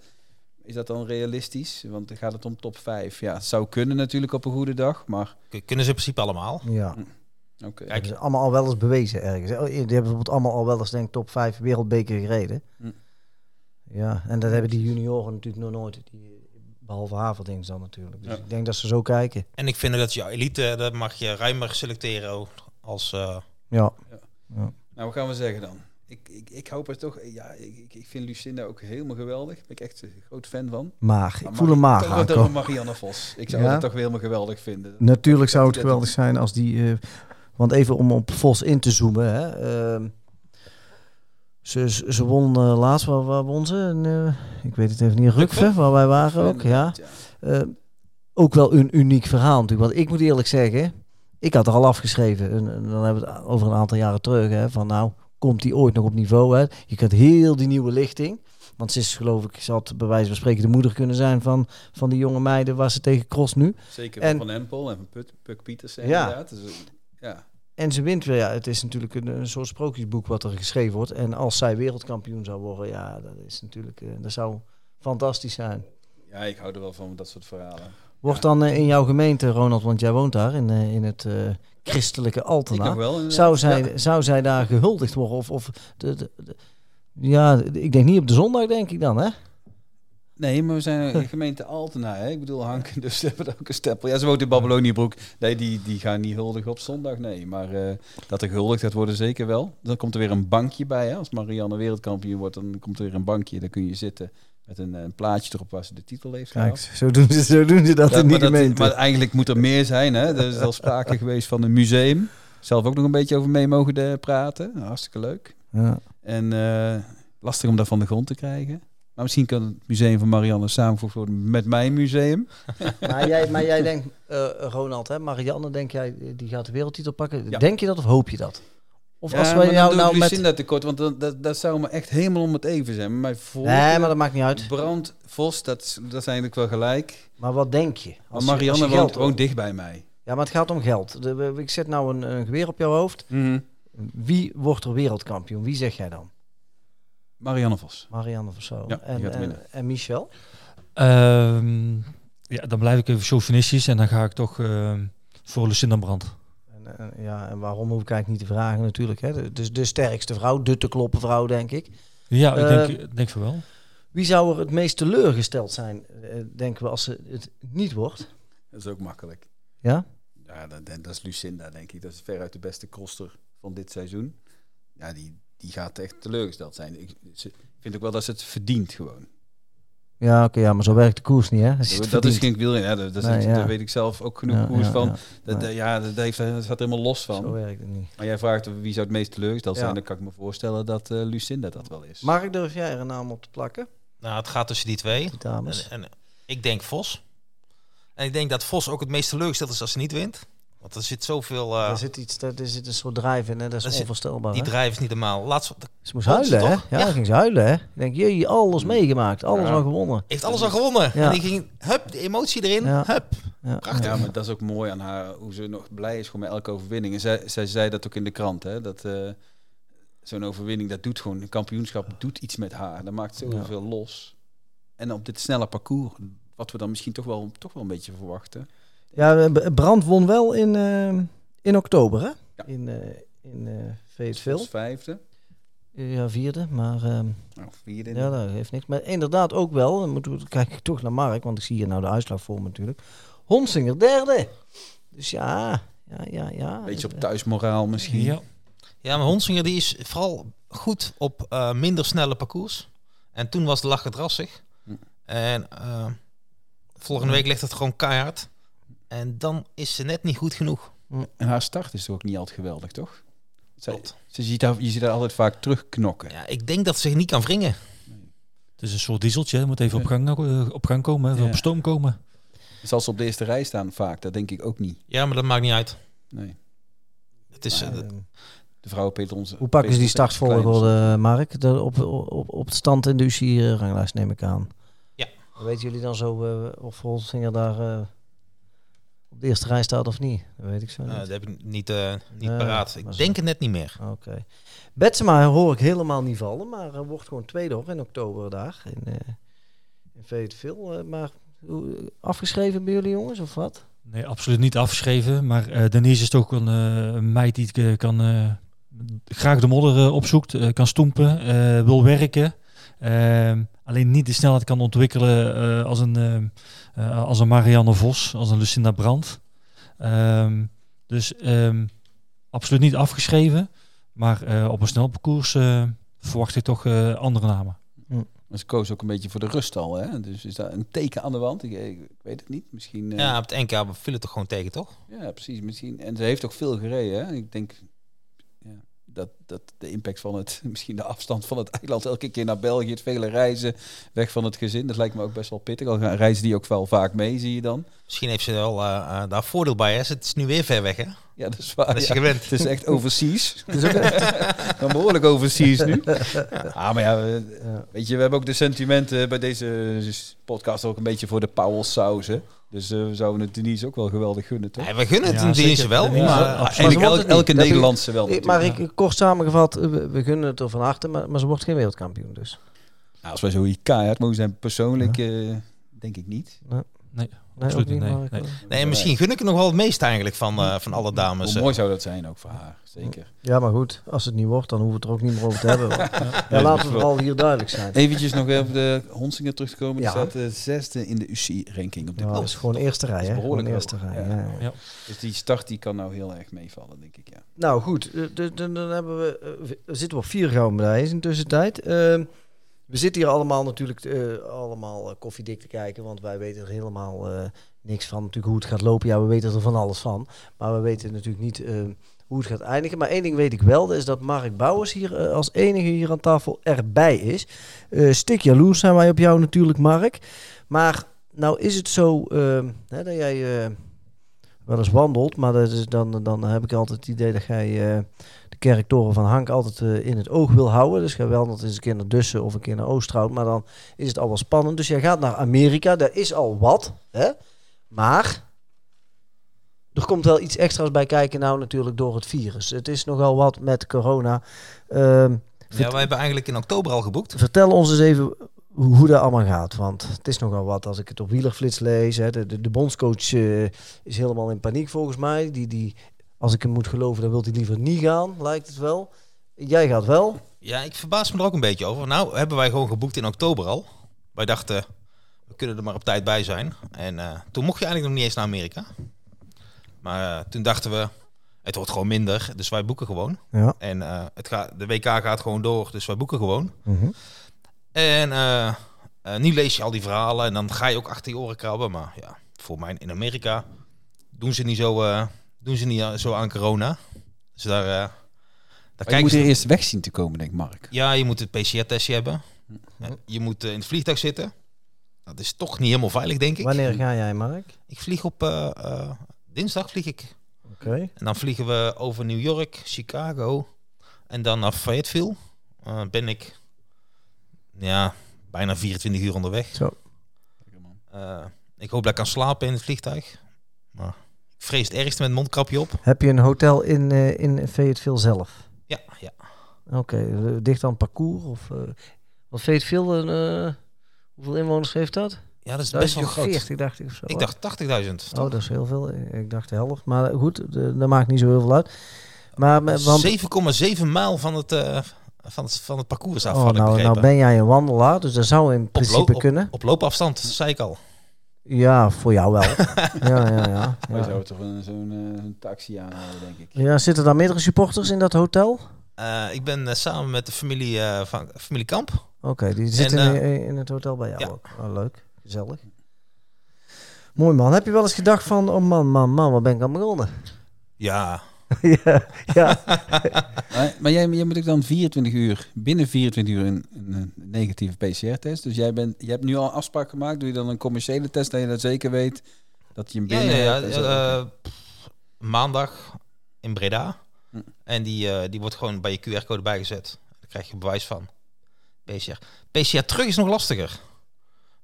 S4: Is dat dan realistisch? Want dan gaat het om top 5. Ja, het zou kunnen natuurlijk op een goede dag, maar...
S2: Kunnen ze in principe allemaal?
S1: Ja.
S4: Hm. Oké. Okay.
S1: Kijk, ze allemaal al wel eens bewezen ergens. Die hebben bijvoorbeeld allemaal al wel eens denk ik top 5 wereldbeker gereden. Hm. Ja, en dat hebben die junioren natuurlijk nog nooit. Die, behalve Haverdings dan natuurlijk. Dus ja. ik denk dat ze zo kijken.
S2: En ik vind dat je elite, dat mag je ruimer selecteren als... Uh...
S1: Ja.
S4: ja. ja. Nou, wat gaan we zeggen dan? ik, ik, ik hoop er toch. Ja, ik, ik vind Lucinda ook helemaal geweldig. Daar ben ik echt een groot fan van.
S1: Maar ik voel een maag
S4: aankomen. Marianne Vos. Ik zou ja? het toch weer helemaal geweldig vinden.
S1: Natuurlijk zou het geweldig zijn als die. Uh, want even om op Vos in te zoomen. Hè, uh, ze, ze, ze won uh, laatst, waar, waar won ze? En, uh, ik weet het even niet. Rukve, waar wij waren ook. Ja. ja. ook wel een uniek verhaal natuurlijk. Want ik moet eerlijk zeggen, ik had er al afgeschreven. En, en dan hebben we het over een aantal jaren terug. Hè, van nou, komt die ooit nog op niveau uit. Je krijgt heel die nieuwe lichting. Want ze is geloof ik, zal het bij wijze van spreken de moeder kunnen zijn van, van die jonge meiden waar ze tegen cross nu.
S4: Zeker en, van Empel en van Puk, Puk Pieters ja. inderdaad. Dus, ja.
S1: En ze wint weer. Ja, het is natuurlijk een, een, soort sprookjesboek wat er geschreven wordt. En als zij wereldkampioen zou worden, ja, dat is natuurlijk, uh, dat zou fantastisch zijn.
S4: Ja, ik hou er wel van dat soort verhalen.
S1: Wordt dan uh, in jouw gemeente, Ronald, want jij woont daar in, uh, in het christelijke Altena.
S4: Wel,
S1: zou, zij, zou zij daar gehuldigd worden? Of, of de, de, de, ja, ik denk niet op de zondag, denk ik dan, hè?
S4: Nee, maar we zijn een gemeente Altena. Hè? Ik bedoel, Hank, dus hebben we ook een stempel. Ja, ze woont in Babyloniëbroek. Nee, die, die gaan niet huldigen op zondag, nee. Maar uh, dat er gehuldigd gaat worden, zeker wel. Dan komt er weer een bankje bij. Hè? Als Marianne wereldkampioen wordt, dan komt er weer een bankje. Dan kun je zitten met een, een, plaatje erop waar ze de titel heeft
S1: Kijk, zo doen ze, zo doen ze dat ja, in die gemeente.
S4: maar eigenlijk moet er meer zijn. Hè? Er is al sprake geweest van een museum. Zelf ook nog een beetje over mee mogen de praten. Hartstikke leuk.
S1: Ja.
S4: En uh, lastig om dat van de grond te krijgen. Maar misschien kan het museum van Marianne samengevoegd worden met mijn museum.
S1: maar, jij, maar jij denkt, uh, Ronald, hè, Marianne, denk jij, die gaat de wereldtitel pakken. Ja. Denk je dat of hoop je dat?
S4: Of ja, als wij jou nou met... dat tekort, want dat, dat, dat, zou me echt helemaal om het even zijn. Maar voor
S1: nee, maar dat maakt niet uit.
S4: Brand, Vos, dat, dat is eigenlijk wel gelijk.
S1: Maar wat denk je?
S4: Als Marianne je, woont gewoon dicht bij mij.
S1: Ja, maar het gaat om geld. De, ik zet nou een, een geweer op jouw hoofd.
S4: Mm -hmm.
S1: Wie wordt er wereldkampioen? Wie zeg jij dan?
S4: Marianne Vos.
S1: Marianne Vos.
S4: Ja,
S1: en, en, en, Michel?
S3: Um, ja, dan blijf ik even chauvinistisch en dan ga ik toch uh, voor Lucinda Brand.
S1: En, ja, en waarom hoef ik eigenlijk niet te vragen natuurlijk. Hè? Dus de sterkste vrouw, de te kloppen vrouw, denk ik.
S3: Ja, ik uh, denk, denk van wel.
S1: Wie zou er het meest teleurgesteld zijn, denken we, als het niet wordt?
S4: Dat is ook makkelijk.
S1: Ja?
S4: Ja, dat, dat is Lucinda, denk ik. Dat is veruit de beste crosser van dit seizoen. Ja, die, die gaat echt teleurgesteld zijn. Ik vind ook wel dat ze het verdient gewoon.
S1: Ja, oké, ja, maar zo werkt de koers niet, hè?
S4: Dat, is geen wielrennen, ja, dat, dat, daar weet ik zelf ook genoeg koers van. Dat, ja, dat, heeft, dat staat helemaal los van.
S1: Zo werkt het niet.
S4: Maar jij vraagt wie zou het meest teleurgesteld zijn, dan kan ik me voorstellen dat uh, Lucinda dat wel is.
S1: Mag ik durf jij er een naam op te plakken?
S2: Nou, het gaat tussen die twee. dames. En, en, ik denk Vos. En ik denk dat Vos ook het meest teleurgesteld is als ze niet wint. Want er zit zoveel... Uh,
S1: er zit iets, er zit een soort drive in, hè? dat is onvoorstelbaar.
S2: Die drive is niet normaal. Laatst,
S1: ze moest huilen, hè? Ja, ja. ging ze huilen, hè? Ik denk, je alles meegemaakt, alles al gewonnen.
S2: Heeft alles al gewonnen. En die ging, hup, de emotie erin, hup.
S4: Prachtig. Ja, maar dat is ook mooi aan haar, hoe ze nog blij is gewoon met elke overwinning. En zij, zij zei dat ook in de krant, hè? Dat uh, zo'n overwinning, dat doet gewoon, een kampioenschap doet iets met haar. Dat maakt zoveel los. En op dit snelle parcours, wat we dan misschien toch wel, toch wel een beetje verwachten.
S1: Ja, Brand won wel in, uh, in oktober, hè? Ja. In, uh, in uh,
S4: vijfde.
S1: Ja, vierde, maar... Uh,
S4: oh, vierde.
S1: Ja, dat heeft niks. Maar inderdaad ook wel, dan, moet, kijk ik toch naar Mark, want ik zie hier nou de uitslag voor natuurlijk. Honsinger derde. Dus ja, ja, ja, ja.
S4: Beetje op thuismoraal misschien.
S2: Ja, ja maar Honsinger die is vooral goed op minder snelle parcours. En toen was de lach drassig. Hm. En volgende week ligt het gewoon keihard. En dan is ze net niet goed genoeg.
S4: En haar start is toch ook niet altijd geweldig, toch? Ze, ze ziet daar, je ziet haar altijd vaak terugknokken.
S2: Ja, ik denk dat ze zich niet kan wringen.
S3: Het is een soort dieseltje, moet even op, gang, eh, op gang komen, even op stoom komen.
S4: Zal ze op de eerste rij staan vaak, dat denk ik ook niet.
S2: Ja, maar dat maakt niet uit.
S4: Nee.
S2: Het is, uh,
S4: de vrouw Peter onze.
S1: Hoe pakken ze die startvolgorde, Mark? De, op, op, op de stand in de UCI-ranglijst neem ik aan.
S2: Ja.
S1: Weten jullie dan zo uh, of Holzinger daar op de eerste rij staat of niet. Dat weet ik zo niet.
S2: dat heb ik niet, uh, niet paraat. Ik denk het net niet meer.
S1: Oké. Okay. Betsema hoor ik helemaal niet vallen, maar uh, wordt gewoon tweede hoor in oktober daar. In, uh, in Fayetteville. maar afgeschreven bij jullie jongens of wat?
S3: Nee, absoluut niet afgeschreven. Maar Denise is toch een, een meid die kan, graag de modder opzoekt, kan stoempen, wil werken. Ehm, alleen niet de snelheid kan ontwikkelen als een uh, als een Marianne Vos, als een Lucinda Brandt. Um, dus um, absoluut niet afgeschreven. Maar uh, op een snel parcours uh, verwacht ik toch andere namen.
S4: Ze koos ook een beetje voor de rust al. Hè? Dus is dat een teken aan de wand? Ik, ik weet het niet. Misschien,
S2: Ja, op het NK viel het toch gewoon tegen, toch?
S4: Ja, precies. Misschien. En ze heeft ook veel gereden. Hè? Ik denk dat, dat de impact van het, misschien de afstand van het eiland, elke keer naar België, het vele reizen, weg van het gezin, dat lijkt me ook best wel pittig. Al reizen die ook wel vaak mee, zie je dan.
S2: Misschien heeft ze wel uh, daar voordeel bij, hè? Het is nu weer ver weg, hè?
S4: Ja, dat is waar. Dat
S2: is gewend.
S4: Het is echt overseas. het is ook echt behoorlijk overseas nu. Ah, maar ja, weet je, we hebben ook de sentimenten bij deze podcast ook een beetje voor de Powell sausen. Dus uh, we zouden het Denise ook wel geweldig gunnen, toch?
S2: Ja, we gunnen het ja, Denise wel. Ja,
S4: maar, eigenlijk elke Nederlandse wel.
S1: Maar ik, kort samengevat, we, gunnen het er van harte, maar, maar ze wordt geen wereldkampioen dus.
S4: Nou, als wij zo hier keihard mogen zijn, persoonlijk uh, denk ik niet.
S3: Nee. Nee, absoluut niet. Nee,
S2: nee. nee, misschien gun ik er nog wel het meest eigenlijk van, uh, van alle dames.
S4: Hoe mooi zou dat zijn ook voor haar, zeker.
S1: Ja, maar goed, als het niet wordt, dan hoeven we het er ook niet meer over te hebben. ja, laten we vooral hier duidelijk zijn.
S4: Eventjes nog even de Honsinger terug te komen. Die staat de zesde in de UCI-ranking op dit
S1: moment. Dat is gewoon eerste rij, hè? Behoorlijk eerste rij, ja.
S4: Ja. Dus die start die kan nou heel erg meevallen, denk ik, ja.
S1: Nou goed, dan hebben we, uh, zitten we op vier gouden medailles in de tussentijd. Uh, we zitten hier allemaal natuurlijk uh, allemaal koffiedik te kijken, want wij weten er helemaal uh, niks van natuurlijk hoe het gaat lopen. Ja, we weten er van alles van, maar we weten natuurlijk niet hoe het gaat eindigen. Maar één ding weet ik wel, dat is dat Mark Bouwers hier als enige hier aan tafel erbij is. stik jaloers zijn wij op jou natuurlijk, Mark. Maar nou is het zo hè, dat jij wel eens wandelt, maar dat is dan, dan heb ik altijd het idee dat jij kerktoren van Hank altijd uh, in het oog wil houden. Dus ga wel nog eens een keer naar Dussen of een keer naar Oosterhout. Maar dan is het al wel spannend. Dus jij gaat naar Amerika. Daar is al wat. Hè? Maar er komt wel iets extra's bij kijken nou natuurlijk door het virus. Het is nogal wat met corona.
S2: Uh, ja, wij hebben eigenlijk in oktober al geboekt.
S1: Vertel ons eens even hoe dat allemaal gaat. Want het is nogal wat als ik het op wielerflits lees. Hè. De, de, de bondscoach uh, is helemaal in paniek volgens mij. Die, die als ik hem moet geloven, dan wil hij liever niet gaan, lijkt het wel. Jij gaat wel.
S2: Ja, ik verbaas me er ook een beetje over. Nou, hebben wij gewoon geboekt in oktober al. Wij dachten, we kunnen er maar op tijd bij zijn. En toen mocht je eigenlijk nog niet eens naar Amerika. Maar toen dachten we, het wordt gewoon minder, dus wij boeken gewoon. Ja. En het gaat, de WK gaat gewoon door, dus wij boeken gewoon. Mm En nu lees je al die verhalen en dan ga je ook achter je oren krabben. Maar ja, voor mij in Amerika doen ze niet zo, doen ze niet zo aan corona. Dus daar
S4: daar je moet er eerst weg zien te komen, denk Mark.
S2: Ja, je moet het PCR-testje hebben. Je moet uh, in het vliegtuig zitten. Dat is toch niet helemaal veilig, denk ik.
S1: Wanneer ga jij, Mark?
S2: Ik vlieg op uh, dinsdag vlieg ik. Oké. En dan vliegen we over New York, Chicago en dan naar Fayetteville. ben ik ja, bijna 24 uur onderweg. Zo. ik hoop dat ik kan slapen in het vliegtuig. Maar ik vrees het ergste met mondkapje op.
S1: Heb je een hotel in, in Fayetteville zelf?
S2: Ja, ja.
S1: Oké, eh, dicht aan parcours? Of, uh, wat veel, uh, hoeveel inwoners heeft dat?
S2: Ja, dat is best wel groot.
S1: 40, dacht ik of zo.
S2: Ik dacht 80.000.
S1: Oh, dat is heel veel. Ik dacht de helft. Maar goed, dat maakt niet zo heel veel uit. Maar,
S2: want... 7,7 mijl van het, uh, van het, van het parcours af.
S1: Oh, nou, nou ben jij een wandelaar, dus dat zou in principe kunnen.
S2: Op, loopafstand, zei ik al.
S1: Ja, voor jou wel. ja, ja, ja.
S4: Wij zouden toch zo'n uh, taxi aanhouden, denk ik.
S1: Ja, zitten daar meerdere supporters in dat hotel?
S2: Uh, ik ben uh, samen met de familie, van familie Kamp.
S1: Oké, die zitten in, in, het hotel bij jou ja. ook. Oh, leuk, gezellig. Mooi man. Heb je wel eens gedacht van, oh man, man, man, wat ben ik aan begonnen?
S2: Ja,
S1: ja, ja.
S4: maar, jij, jij moet ook dan 24 uur, binnen 24 uur een, een negatieve PCR-test. Dus jij, bent, je hebt nu al afspraak gemaakt. Doe je dan een commerciële test dat je dat zeker weet dat je hem binnen
S2: ja, ja, ja uh, maandag in Breda. Hm. En die, uh, die wordt gewoon bij je QR-code bijgezet. Daar krijg je bewijs van. PCR. PCR terug is nog lastiger.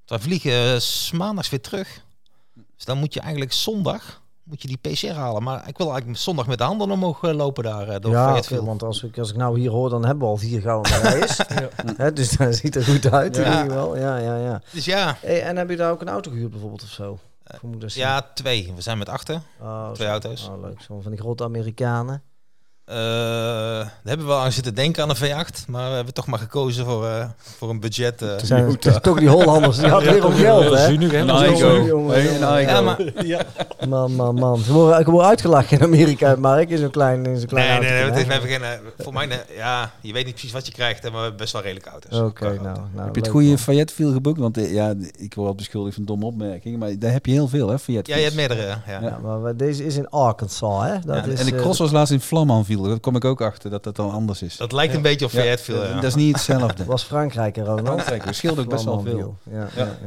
S2: Want wij vliegen uh, maandags weer terug. Dus dan moet je eigenlijk zondag moet je die PCR halen. Maar ik wil eigenlijk zondag met de handen omhoog eh, lopen daar. Uh, door
S1: ja, veel, want als ik, als ik nou hier hoor, dan hebben we al vier gouden reis. ja. dus dat ziet er goed uit ja. in ieder geval. Ja, ja, ja.
S2: Dus ja.
S1: Hey, en heb je daar ook een auto gehuurd bijvoorbeeld of zo?
S2: Uh, ja, twee. We zijn met achter. Oh, twee auto's.
S1: Oh, leuk. Zo van die grote Amerikanen.
S2: Uh, daar hebben we al aan zitten denken aan een V8, maar we hebben toch maar gekozen voor, uh, voor een budget. Uh,
S1: zijn, het is toch die Hollanders, die hadden weer om geld, hè?
S4: Nu een Igo.
S1: Ja, maar... ja. Man, man, man. Ze worden, ik word uitgelachen in Amerika, Mark, in zo'n klein, in zo'n klein
S2: Nee, nee, nee, we hebben geen, voor mij, ja, je weet niet precies wat je krijgt, maar we hebben best wel redelijke auto's.
S1: Oké, okay, nou, nou,
S4: Heb je het goede Fayetteville geboekt? Want ja, ik word al beschuldigd van domme opmerkingen, maar daar heb je heel veel, hè, Fayetteville.
S2: Ja, je hebt meerdere, ja.
S1: ja. maar deze is in Arkansas, hè?
S4: Dat is, en de cross was laatst in Dat kom ik ook achter dat dat dan anders is.
S2: Dat lijkt een beetje op Fayetteville. Ja.
S4: Dat is niet hetzelfde.
S1: was Frankrijk er.
S4: Frankrijk verschilt ook best wel veel.
S1: Ja, ja.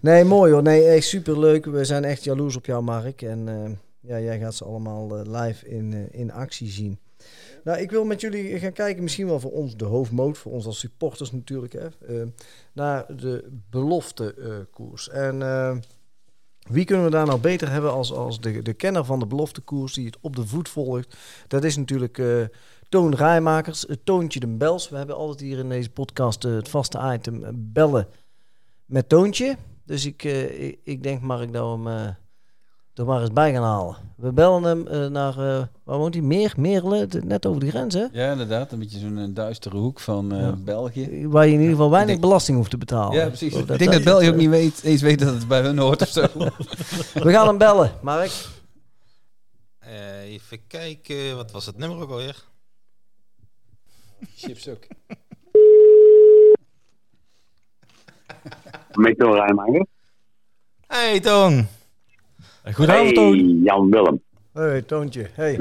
S1: nee, mooi hoor. Nee, echt superleuk. We zijn echt jaloers op jou, Mark. En uh, ja, jij gaat ze allemaal uh, live in, uh, in actie zien. Nou, ik wil met jullie gaan kijken, misschien wel voor ons de hoofdmoot, voor ons als supporters natuurlijk, hè, naar de beloftekoers. en wie kunnen we daar nou beter hebben als, als de, de kenner van de beloftekoers die het op de voet volgt? Dat is natuurlijk uh, Toon Rijmakers, het Toontje de Bels. We hebben altijd hier in deze podcast uh, het vaste item uh, bellen met Toontje. Dus ik, ik, ik, denk Mark dat we hem er maar eens bij gaan halen. We bellen hem uh, naar, uh, waar woont hij? Meer, Meerle, net over de grens hè?
S4: Ja, inderdaad. Een beetje zo'n duistere hoek van uh, ja. België.
S1: Waar je in ieder geval weinig denk, belasting hoeft te betalen.
S4: Ja, precies. Ik denk dat België ook niet weet, eens weet dat het bij hun hoort of zo.
S1: We gaan hem bellen, Mark.
S2: even kijken, wat was het nummer ook alweer?
S4: Chips ook.
S5: Met Toon Rijmaker.
S2: Hey Toon.
S1: Goedenavond, Toon.
S5: Jan Willem.
S1: Hey, Toontje. Hey.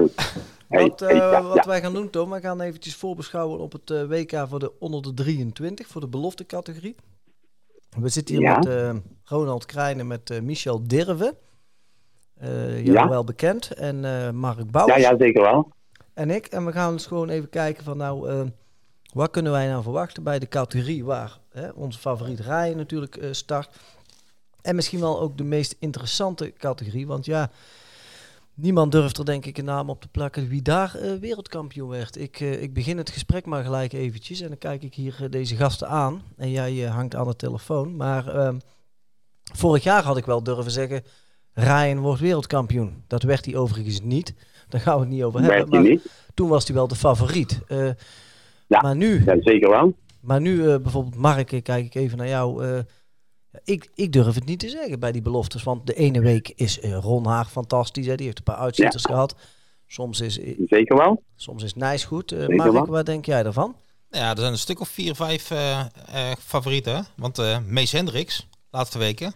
S1: Wat, uh, wat wij gaan doen, Toon, we gaan eventjes voorbeschouwen op het uh, WK voor de onder de 23, voor de belofte categorie. We zitten hier met uh, Ronald Krijnen, met Michel Dirven. ja. wel bekend. En Mark Bouwers.
S5: Ja, ja, zeker wel.
S1: En ik. En we gaan dus gewoon even kijken van nou, wat kunnen wij nou verwachten bij de categorie waar hè, onze favoriet Ryan natuurlijk start. En misschien wel ook de meest interessante categorie. Want ja, niemand durft er denk ik een naam op te plakken wie daar uh, wereldkampioen werd. Ik, uh, ik begin het gesprek maar gelijk eventjes. En dan kijk ik hier uh, deze gasten aan. En jij hangt aan de telefoon. Maar ehm, vorig jaar had ik wel durven zeggen... Ryan wordt wereldkampioen. Dat werd hij overigens niet. Daar gaan we het niet over hebben. Maar niet. toen was hij wel de favoriet.
S5: ja, maar nu, ja, zeker wel.
S1: Maar nu bijvoorbeeld, Mark, kijk ik even naar jou Ik, ik durf het niet te zeggen bij die beloftes. Want de ene week is uh, Ron Haag fantastisch. Hè? Die heeft een paar uitzitters gehad. Soms is,
S5: Zeker wel.
S1: Soms is Nijs goed. Uh, Mark, wat denk jij daarvan?
S2: Ja, er zijn een stuk of vier, vijf uh, favorieten. Want uh, Mees Hendricks, laatste weken,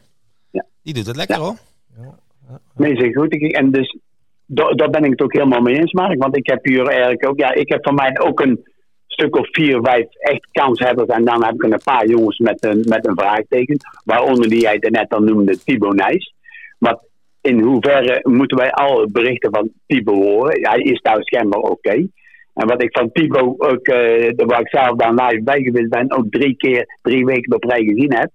S2: ja. die doet het lekker hoor. Ja.
S5: Ja. Mees is goed. En dus daar ben ik het ook helemaal mee eens, Mark. Want ik heb hier eigenlijk ook, ja, ik heb van mij ook een stuk of vier, vijf echt kanshebbers. En dan heb ik een paar jongens met een, met een vraagteken. Waaronder die jij net al noemde, Thibaut Nijs. Maar in hoeverre moeten wij al berichten van Thibaut horen? Hij is daar schijnbaar oké. En wat ik van Thibaut ook, uh, waar ik zelf dan live bij geweest ben, ook drie keer, drie weken op rij gezien heb.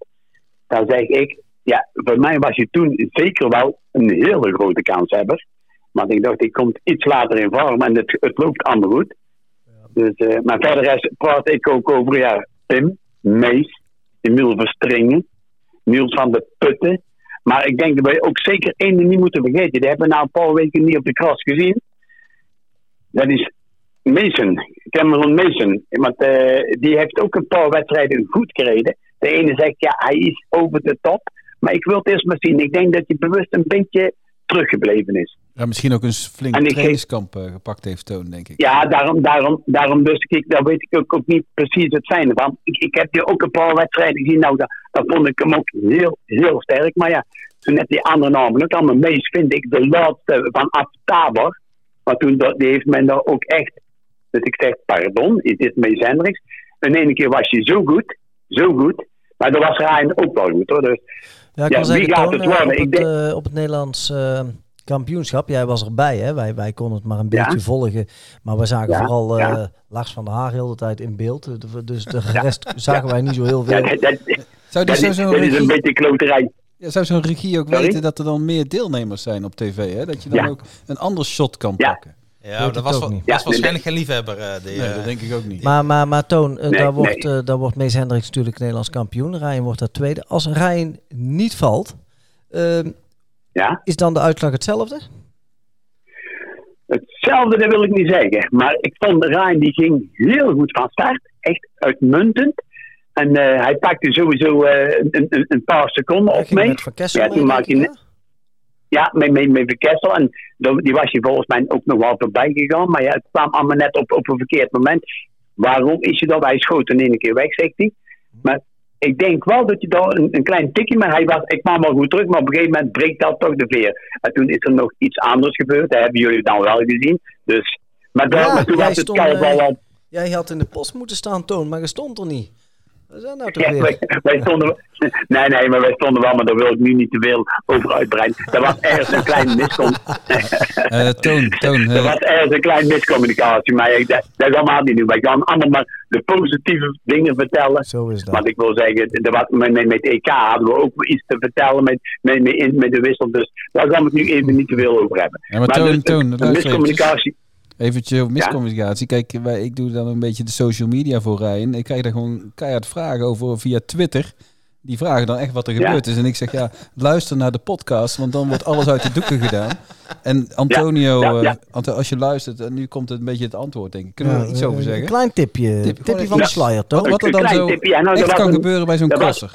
S5: Dan zeg ik, ja, voor mij was je toen zeker wel een hele grote kanshebber. Want ik dacht, die komt iets later in vorm en het, het loopt allemaal goed. Dus, uh, maar verder praat ik ook over ja, Pim, Mees, Emiel Verstringen, Niels van de Putten. Maar ik denk dat wij ook zeker één niet moeten vergeten. Die hebben we nou een paar weken niet op de kras gezien. Dat is Mason, Cameron Mason. Want uh, die heeft ook een paar wedstrijden goed gereden. De ene zegt ja, hij is over de top. Maar ik wil het eerst maar zien. Ik denk dat hij bewust een beetje teruggebleven is.
S4: Ja, misschien ook een flink trainingskamp uh, gepakt heeft Toon, denk ik.
S5: Ja, daarom, daarom, daarom dus ik, daar weet ik ook, ook niet precies het fijne van. Ik, ik heb hier ook een paar wedstrijden gezien, nou, dat, dat vond ik hem ook heel, heel sterk. Maar ja, toen net die andere namen ook allemaal meest, vind ik de laatste van Abtaber. Maar toen dat, die heeft men daar ook echt, dat ik zeg, pardon, is dit Mees Hendricks? En ene keer was je zo goed, zo goed, maar dat was Rijn ook wel goed hoor. Dus,
S1: ja, ik ja, wie gaat het worden? Op het, ik denk... uh, op het Nederlands... Uh kampioenschap. Jij was erbij, hè? Wij, wij konden het maar een beetje volgen. Maar we zagen vooral uh, Lars van der Haag heel de tijd in beeld. Dus de rest zagen wij niet zo heel veel.
S5: dat, dat, zou dat, is, zo is een beetje kloterij.
S4: Ja, zou zo'n regie ook weten dat er dan meer deelnemers zijn op tv? Hè? Dat je dan ook een ander shot kan pakken.
S2: Ja, dat was, niet. was waarschijnlijk geen liefhebber. Uh,
S4: die, nee, dat denk ik ook niet.
S1: Maar, maar, maar Toon, uh, daar, wordt, uh, daar wordt Mees Hendricks natuurlijk Nederlands kampioen. Ryan wordt daar tweede. Als Ryan niet valt, ehm,
S5: ja?
S1: is dan de uitslag hetzelfde?
S5: Hetzelfde, dat wil ik niet zeggen. Maar ik vond Ryan die ging heel goed van start. Echt uitmuntend. En uh, hij pakte sowieso uh, een, een, een, paar seconden op mee.
S1: Met Kessel ja, toen maakte hij
S5: ja, met, met, met Kessel. En die was je volgens mij ook nog wel voorbij gegaan. Maar ja, het kwam allemaal net op, op een verkeerd moment. Waarom is je dat? Hij schoot in één keer weg, zegt hij. Maar ik denk wel dat je daar een, een klein tikje, maar hij was, ik kwam wel goed terug, maar op een gegeven moment breekt dat toch de veer. En toen is er nog iets anders gebeurd, dat hebben jullie dan wel gezien. Dus, maar, maar toen was het wel
S1: al... Jij had in de post moeten staan, Toon, maar je stond er niet. Wat is dat nou toch
S5: ja, wij, wij, stonden, nee, nee, maar wij stonden wel, maar daar wil ik nu niet te veel over uitbreiden. Er was ergens een klein miscommunicatie.
S4: uh, toon, toon.
S5: er was ergens een klein miscommunicatie, maar ik, dat, dat is allemaal niet nu. Wij gaan allemaal maar de positieve dingen vertellen.
S1: Zo is dat.
S5: Want ik wil zeggen, was, met, met, met EK hadden we ook iets te vertellen met, met, met, met de wissel. Dus daar gaan we het nu even niet te veel over hebben.
S4: Ja, maar, maar toon, dus, toon, de miscommunicatie... Miscommunicatie. Kijk, wij, ik doe dan een beetje de social media voor Rijn. Ik krijg daar gewoon keihard vragen over via Twitter. Die vragen dan echt wat er gebeurd is. En ik zeg, ja, luister naar de podcast, want dan wordt alles uit de doeken gedaan. En Antonio, uh, als je luistert, en nu komt het een beetje het antwoord, denk ik. Kunnen we er iets over zeggen? Een
S1: klein tipje. Tip, tipje van de sluier, toch?
S4: Wat er dan zo nou, echt kan gebeuren bij zo'n crosser.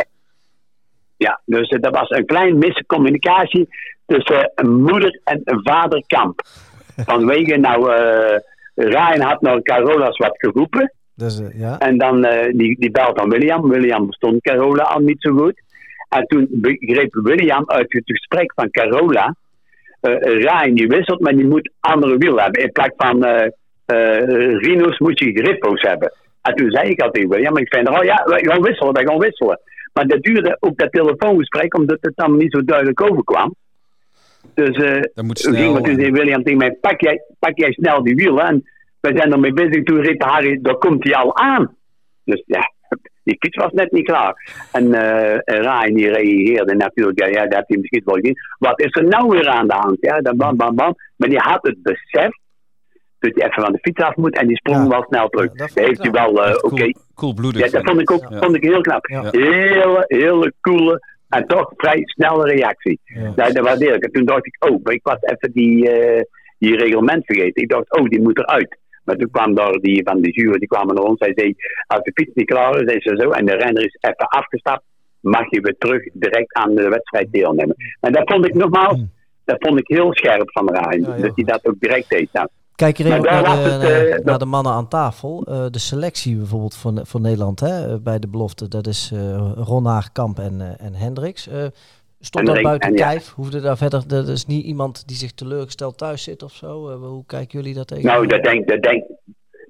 S5: Ja, dus uh, dat was een klein miscommunicatie tussen een moeder en een vader Kamp. Vanwege, nou, uh, Ryan had naar Carolas wat geroepen.
S1: Dus, uh, ja.
S5: En dan, uh, die, die belt aan William. William bestond Carola al niet zo goed. En toen begreep William uit het gesprek van Carola. Uh, Ryan die wisselt, maar die moet andere wiel hebben. In plaats van Rino's moet je grippo's hebben. En toen zei ik al tegen William, ik vind, oh ja, wij gaan wisselen, wij gaan wisselen. Maar dat duurde ook dat telefoongesprek, omdat het dan niet zo duidelijk overkwam. Dus uh,
S4: ging
S5: toen zei William tegen mij, pak jij, pak jij snel die wielen. En we zijn ermee bezig. Toen riep Harry, daar komt hij al aan. Dus ja, die fiets was net niet klaar. En uh, Ryan die reageerde natuurlijk, ja, ja, dat heb je misschien wel gezien. Wat is er nou weer aan de hand? Ja, dan bam, bam, bam. Maar die had het besef dat hij even van de fiets af moet en die sprong wel snel terug. dat heeft hij wel, uh, oké. Okay.
S4: Cool, cool
S5: Ja, dat vond ik ook vond ik heel knap. Hele, hele coole en toch vrij snelle reactie. Ja. Nou, dat waardeer ik. En toen dacht ik, oh, ik was even die, uh, die reglement vergeten. Ik dacht, oh, die moet eruit. Maar toen kwam daar die van de jury, die kwamen naar ons. Hij zei, als de fiets niet klaar is, is ze zo. En de renner is even afgestapt. mag je weer terug direct aan de wedstrijd deelnemen. En dat vond ik nogmaals, hmm. dat vond ik heel scherp van Rijn, dat hij dat ook direct deed. Nou,
S1: Kijk hier even naar de, naar, de, mannen aan tafel. de selectie bijvoorbeeld van, van Nederland hè, bij de belofte, dat is uh, Ron Kamp en, en Hendricks. Stond dat buiten kijf? Hoefde daar verder, er is niet iemand die zich teleurgesteld thuis zit of zo? Uh, hoe kijken jullie dat tegen?
S5: Nou, dat denk, dat, denk,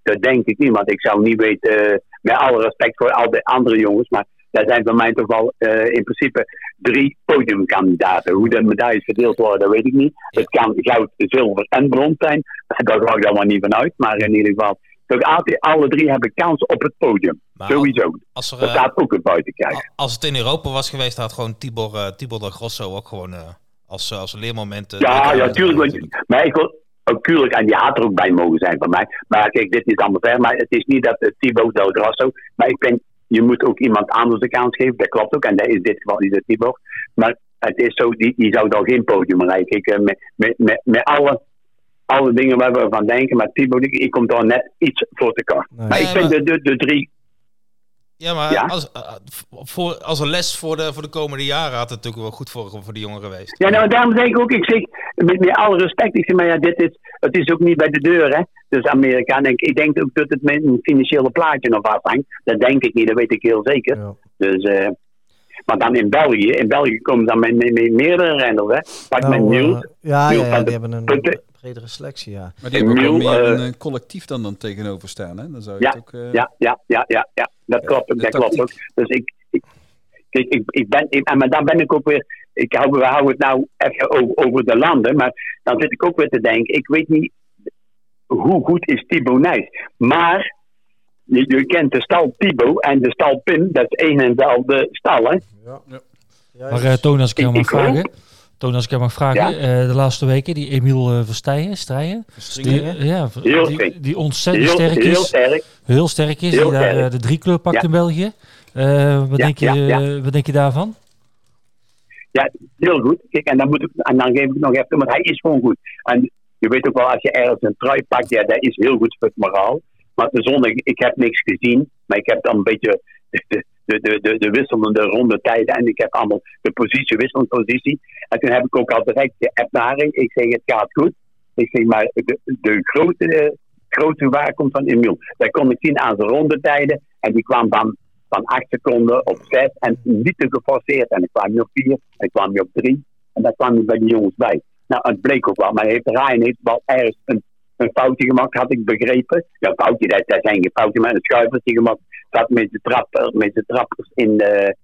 S5: dat denk ik niet, want ik zou niet weten, uh, met alle respect voor al de andere jongens, maar daar zijn bij mij toch wel uh, in principe drie podiumkandidaten. Hoe de medailles verdeeld worden, dat weet ik niet. Het kan goud, zilver en brons zijn. Daar ga ik dan maar niet vanuit, maar in ieder geval altijd, alle drie hebben kans op het podium. Sowieso. Als er, dat gaat ook het buiten kijken.
S2: Als het in Europa was geweest, had gewoon Tibor, uh, Tibor de Grosso ook gewoon uh, als, als leermoment.
S5: Uh, ja, ja, tuurlijk. Maar ik wil, ook tuurlijk, en die had er ook bij mogen zijn van mij. Maar kijk, dit is allemaal ver. Maar het is niet dat uh, Tibor Del Grosso. Maar ik denk, je moet ook iemand anders de kans geven. Dat klopt ook. En dat is in dit geval niet de Tibor. Maar het is zo, die, die zou dan geen podium bereiken. Ik, met, met, met, met alle alle dingen waar we van denken. Maar Thibaut, ik, ik kom daar net iets voor te kort. Maar ik vind de, de, de drie
S2: ja, maar Als, eh, voor, als een les voor de, voor de komende jaren had het natuurlijk wel goed voor, voor de jongen geweest.
S5: Ja, nou, daarom denk ik ook, ik zeg, met, met alle respect, ik zeg, maar ja, dit is, het is ook niet bij de deur, hè. Dus Amerika, en ik, ik denk ook dat het met een financiële plaatje nog afhangt. Dat denk ik niet, dat weet ik heel zeker. Dus, uh, maar dan in België, in België komen dan met, met, meerdere renners, hè. Pak nou, met Niels. Uh,
S1: ja, ja, ja, die hebben een bredere selectie, ja.
S4: Maar die hebben ook meer een uh, collectief dan, dan tegenover staan, hè? Dan zou je
S5: ja,
S4: het ook,
S5: uh... ja, ja, ja, ja, ja, dat klopt, dat klopt ook. Dus ik, ik, kijk, ik, ik ben, ik, maar dan ben ik ook weer, ik hou, we houden het nou even over, over de landen, maar dan zit ik ook weer te denken, ik weet niet hoe goed is Thibaut Nijs, maar je, je, kent de stal Thibaut en de stal Pim, dat is één en dezelfde stal, hè? Ja,
S3: ja. Maar uh, Toon, als ik jou mag vragen... Toon, als ik jou mag vragen, uh, de laatste weken, die Emiel uh, Verstijgen, Strijden, die, ja, die, die, ontzettend heel, sterk is. Heel sterk. Heel sterk is, heel die daar uh, de driekleur pakt ja. in België. wat, denk je, wat denk je daarvan?
S5: Ja, heel goed. Kijk, en dan, moet ik, en dan geef ik nog even, want hij is gewoon goed. En je weet ook wel, als je ergens een trui pakt, ja, dat is heel goed voor het moraal. Maar de zondag, ik heb niks gezien, maar ik heb dan een beetje de, de, de, de, de wisselende ronde tijden. En ik heb allemaal de positie, wisselende positie. En toen heb ik ook al direct naar Ik zeg, het gaat goed. Ik zeg, maar de, de grote, grote waar komt van Emiel. Dat kon ik zien aan zijn rondetijden. En die kwam van, van 8 seconden op 6. En niet te geforceerd. En ik kwam niet op 4. En ik kwam niet op 3. En daar kwam hij bij die jongens bij. Nou, het bleek ook wel. Maar heeft, Ryan heeft wel ergens een, een foutje gemaakt, had ik begrepen. Ja, foutje, dat, dat zijn geen foutje, maar een schuivertje gemaakt zat met de, trapper, met de trappers in de,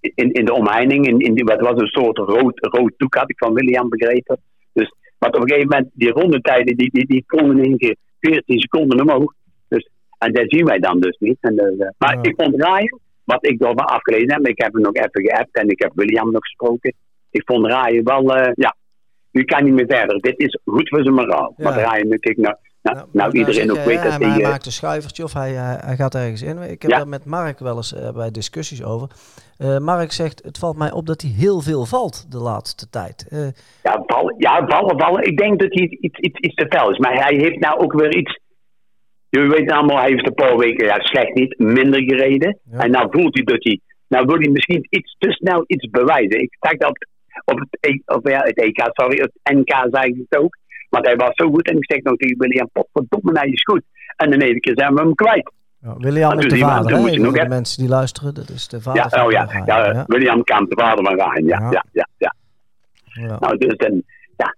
S5: in, in de omheining. In, in die, wat was een soort rood, rood doek, had ik van William begrepen. Dus, maar op een gegeven moment, die rondetijden, die, die, die konden in keer 14 seconden omhoog. Dus, en dat zien wij dan dus niet. En dus, maar ik vond Ryan, wat ik door afgelezen heb, ik heb hem nog even geappt en ik heb William nog gesproken. Ik vond Ryan wel, uh, ja, nu kan niet meer verder. Dit is goed voor zijn moraal. Ja. Maar Ryan, ik nou, nou, nou, nou iedereen ook weet dat hij...
S1: Hij maakt een schuivertje of hij, hij gaat ergens in. Ik heb daar met Mark wel eens uh, bij discussies over. Uh, Mark zegt, het valt mij op dat hij heel veel valt de laatste tijd. Uh,
S5: ja, vallen, ja, vallen, vallen. Ik denk dat hij iets, iets, iets te fel is. Maar hij heeft nou ook weer iets... Je weet allemaal, hij heeft een paar weken, ja, slecht niet, minder gereden. Ja. En nou voelt hij dat hij... Nou wil hij misschien iets te snel iets bewijzen. Ik zag dat op het, e, op, ja, het EK, sorry, het NK zei ik het ook. Want hij was zo goed. En ik zeg nog tegen William, potverdomme, hij is goed. En in één keer zijn we hem kwijt.
S1: Ja, William is de vader, hè? Nog de mensen die luisteren, dat is de vader
S5: ja,
S1: van
S5: oh, ja, ja, ja, William Kamp, de vader van Rijn, ja, ja, ja, ja. Nou, dus dan, ja,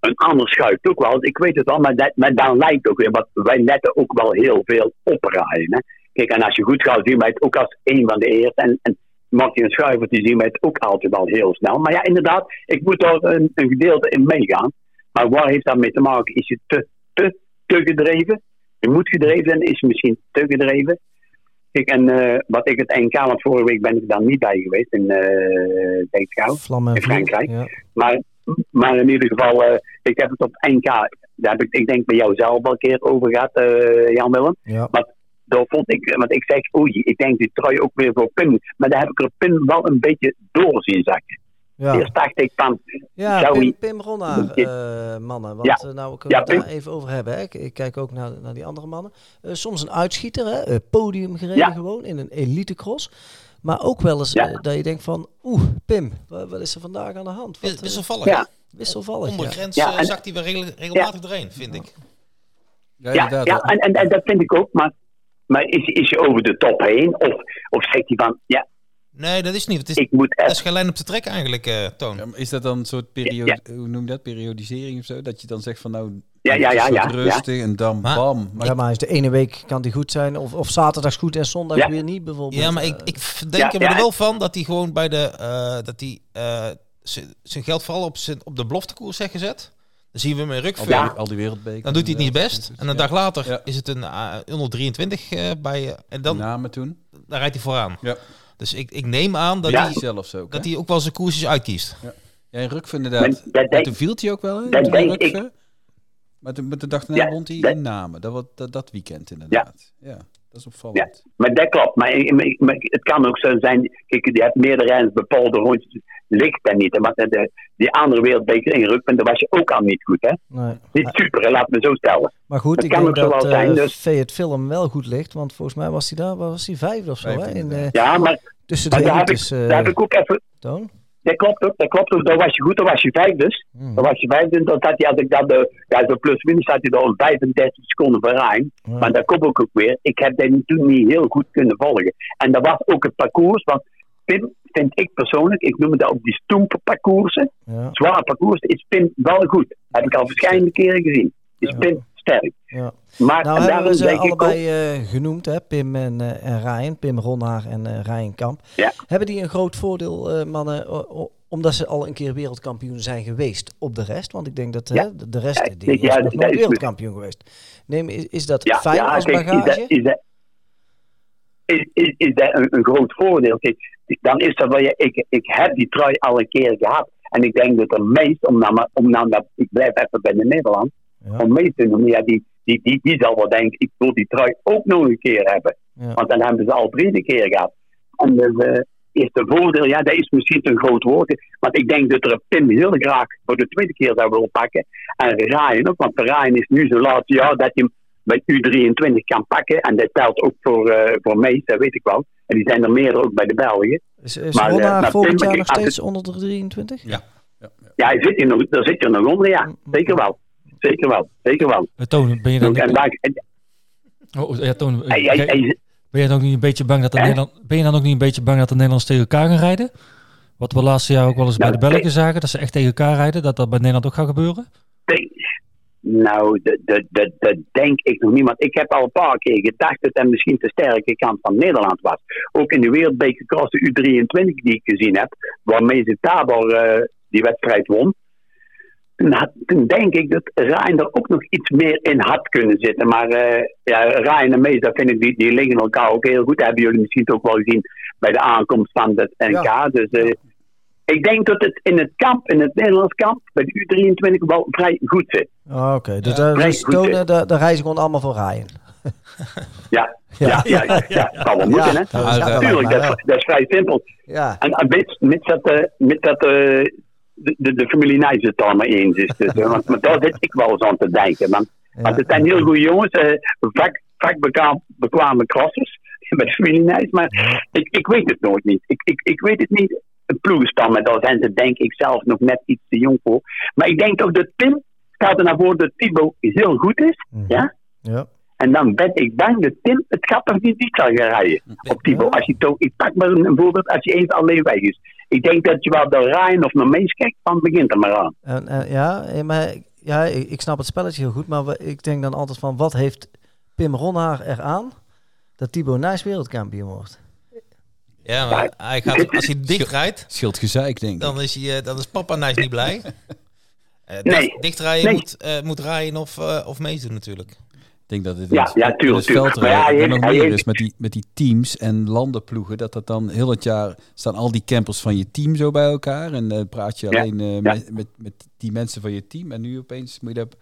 S5: een ander schuift ook wel. Ik weet het al, maar, dat, maar dan lijkt ook weer, wat wij letten ook wel heel veel op Rijn, hè. Kijk, en als je goed gaat, zien wij het ook als een van de eerste. En, en Martin Schuiver, die zien wij het ook altijd wel heel snel. Maar ja, inderdaad, ik moet daar een, een gedeelte in meegaan. Maar waar heeft dat mee te maken? Is je te, te, te gedreven? Je moet gedreven zijn, is misschien te gedreven. Kijk, en uh, wat ik het NK, want vorige week ben ik daar niet bij geweest in uh, in Frankrijk. Ja. Maar, maar in ieder geval, uh, ik heb het op NK, daar heb ik, ik denk bij jou zelf al een keer over gehad, Jan Willem. Ja. Maar daar vond ik, want ik zeg, oei, ik denk die trui ook weer voor Pim. Maar daar heb ik er Pim wel een beetje door zien zakken. Ja. Eerst dacht ik van...
S1: Ja, Pim, Pim Ronnaar, uh, mannen. Want ja. uh, nou kunnen we het daar even over hebben. Hè. Ik, ik, kijk ook naar, naar die andere mannen. Uh, soms een uitschieter, hè. podium gereden gewoon in een elite cross. Maar ook wel eens dat je denkt van, oeh, Pim, wat, is er vandaag aan de hand?
S2: Wat, wisselvallig. Ja.
S1: Wisselvallig,
S2: Ondergrens ja. en, zakt hij weer regelmatig doorheen, vind ik.
S5: Ja, ja, ja en, en, en, dat vind ik ook. Maar, maar is, is hij over de top heen? Of, of zegt hij van, ja,
S2: Nee, dat is niet. Het is, ik moet dat is geen lijn op te trekken eigenlijk, uh, Toon. Ja,
S4: is dat dan een soort periode, hoe noem je dat, periodisering of zo? Dat je dan zegt van nou,
S5: ja, ja, ja, ja,
S4: rustig en dan maar, bam.
S1: Maar, ja, maar is de ene week kan die goed zijn of, of zaterdags goed en zondag weer niet bijvoorbeeld.
S2: Ja, maar ik, ik denk er wel van dat hij gewoon bij de, uh, dat hij uh, zijn geld vooral op, zijn, op de beloftekoers heeft gezet. Dan zien we hem in Rukveen.
S4: Al, al die wereldbeker.
S2: Dan doet hij het niet best. En een dag later is het een uh, 123 uh, bij... en dan,
S4: Namen toen.
S2: Dan rijdt hij vooraan. Ja. Dus ik, ik neem aan dat, hij,
S4: zelf zo,
S2: dat hij ook wel zijn koersjes uitkiest. Ja,
S4: ja in Rukve inderdaad. Maar, toen viel hij ook wel, hè? Dat denk ik. Maar toen, met de dag daarna ja, rond hij in Namen. Dat, dat, dat weekend inderdaad. Ja. ja. Dat is opvallend.
S5: Ja, maar dat klopt. Maar, maar, het kan ook zo zijn, kijk, je hebt meerdere renners bepaalde rondjes, ligt dat niet. Maar de, die andere wereldbeker in Rukven, daar was je ook al niet goed, hè? Nee. Niet super, laat me zo stellen.
S1: Maar goed, dat ik kan denk dat uh, zijn, dus... het film wel goed ligt, want volgens mij was hij daar, was hij vijfde of zo, hè? In, uh,
S5: ja, maar,
S1: tussen de
S5: daar, heb ik, daar heb ik ook even...
S1: Toon?
S5: Dat klopt ook, dat klopt ook. Dan was je goed, dan was je vijfde. Dus. Hmm. Dan was je vijfde, dan had hij, als ik dat, de, ja, zo plus minus, had hij dan 35 seconden voor Maar dat komt ook, ook weer. Ik heb dat toen niet heel goed kunnen volgen. En dat was ook het parcours, want Pim, vind ik persoonlijk, ik noem het op die stoempe parcoursen, ja. zware parcours, is Pim wel goed. Heb ik al verschillende keren gezien. Is Pim sterk.
S1: Ja. Maar nou, hebben we ze allebei ook, uh, genoemd, hè? Pim en, uh, en Ryan, Pim Ronhaar en uh, Ryan Kamp.
S5: Ja.
S1: Hebben die een groot voordeel, mannen, omdat ze al een keer wereldkampioen zijn geweest op de rest? Want ik denk dat ja. de, de rest die is nog nooit wereldkampioen geweest. Neem, is, is dat fijn als bagage?
S5: Is dat, is, is, is dat een, een, groot voordeel? Kijk, dan is dat wel je, ik, ik heb die trui al een keer gehad. En ik denk dat er meest, om nou, om nou ik blijf even bij de Nederland, ja. om meest te noemen, ja, die, die, die, die zal wel denken, ik wil die trui ook nog een keer hebben. Want dan hebben ze al drie keer gehad. En dus uh, is de voordeel, ja, dat is misschien een groot woord. Want ik denk dat er een Pim heel graag voor de tweede keer zou willen pakken. En Ryan ook, want Ryan is nu zo laat jaar dat hij hem bij U23 kan pakken. En dat telt ook voor, uh, voor mij, dat weet ik wel. En die zijn er meer ook bij de Belgen.
S1: Is, is maar, uh, volgend jaar nog steeds onder de 23?
S2: Ja.
S5: Ja, ja. ja hij zit er nog, daar zit er nog onder, ja. Zeker wel. Zeker wel. Zeker wel.
S3: Uh, Toon, ben je dan... En daar, en, oh, ja, Toon, hij, ben je dan ook niet een beetje bang dat de Nederland, ben je dan ook niet een beetje bang dat de Nederlanders tegen elkaar gaan rijden? Wat we laatste jaar ook wel eens bij nou, de Belgen zagen, dat ze echt tegen elkaar rijden, dat dat bij Nederland ook gaat gebeuren?
S5: Nou, dat denk ik nog niet. Want ik heb al een paar keer gedacht dat het misschien de sterke kant van Nederland was. Ook in de Wereldbeker Cross de U23 die ik gezien heb, waarmee ze Tabor uh, die wedstrijd won. Toen, denk ik dat Rijn er ook nog iets meer in had kunnen zitten. Maar uh, ja, Rijn en Mees, dat vind ik, die, die liggen elkaar ook heel goed. Dat hebben jullie misschien ook wel gezien bij de aankomst van het NK. Dus uh, ik denk dat het in het kamp, in het Nederlands kamp, bij de U23 wel vrij goed zit.
S1: Oh, Oké, dus, ja. dus tonen, daar, daar reizen gewoon allemaal voor Ryan.
S5: ja, ja, ja, ja, ja, kan wel moeten, hè? Natuurlijk, dat, dat, is vrij simpel. Ja. En, en met, dat, uh, met dat de, de, familie Nijs het allemaal eens is. Dus, want, maar daar zit ik wel eens aan te denken. Want, want het zijn heel goede jongens, uh, vak, vakbekwame bekwame crossers met de familie Nijs. Maar ik, ik weet het nooit niet. Ik, ik, ik weet het niet ploegenstammen. Daar zijn ze denk ik zelf nog net iets te jong voor. Maar ik denk ook dat Tim, staat er naar voren dat Thibaut heel goed is.
S1: Mhm.
S5: Ja?
S1: ja.
S5: En dan ben ik bang dat Tim het grappig niet zal gaan rijden op Thibaut. Als je toch, ik pak maar een voorbeeld als je even alleen weg is. Ik denk dat je wel door Ryan of naar Mees kijkt, dan begint er maar aan.
S1: En, ja, eh, maar ja, ik, snap het spelletje heel goed, maar ik denk dan altijd van wat heeft Pim Ronhaar eraan dat Thibaut Nijs wereldkampioen wordt?
S2: Ja, maar hij gaat, als hij dicht rijdt...
S4: Scheelt gezeik, denk ik.
S2: Dan is, hij, eh, dan is papa Nijs niet blij. Uh, nee. Dichtrijden moet, uh, moet rijden of, uh, of meedoen natuurlijk.
S4: Ik denk dat het
S5: ja, ja, tuurlijk,
S4: het veldrijden nog meer is met die, met die teams en landenploegen. Dat dat dan heel het jaar staan al die campers van je team zo bij elkaar. En dan praat je alleen met, met, met die mensen van je team. En nu opeens moet je dat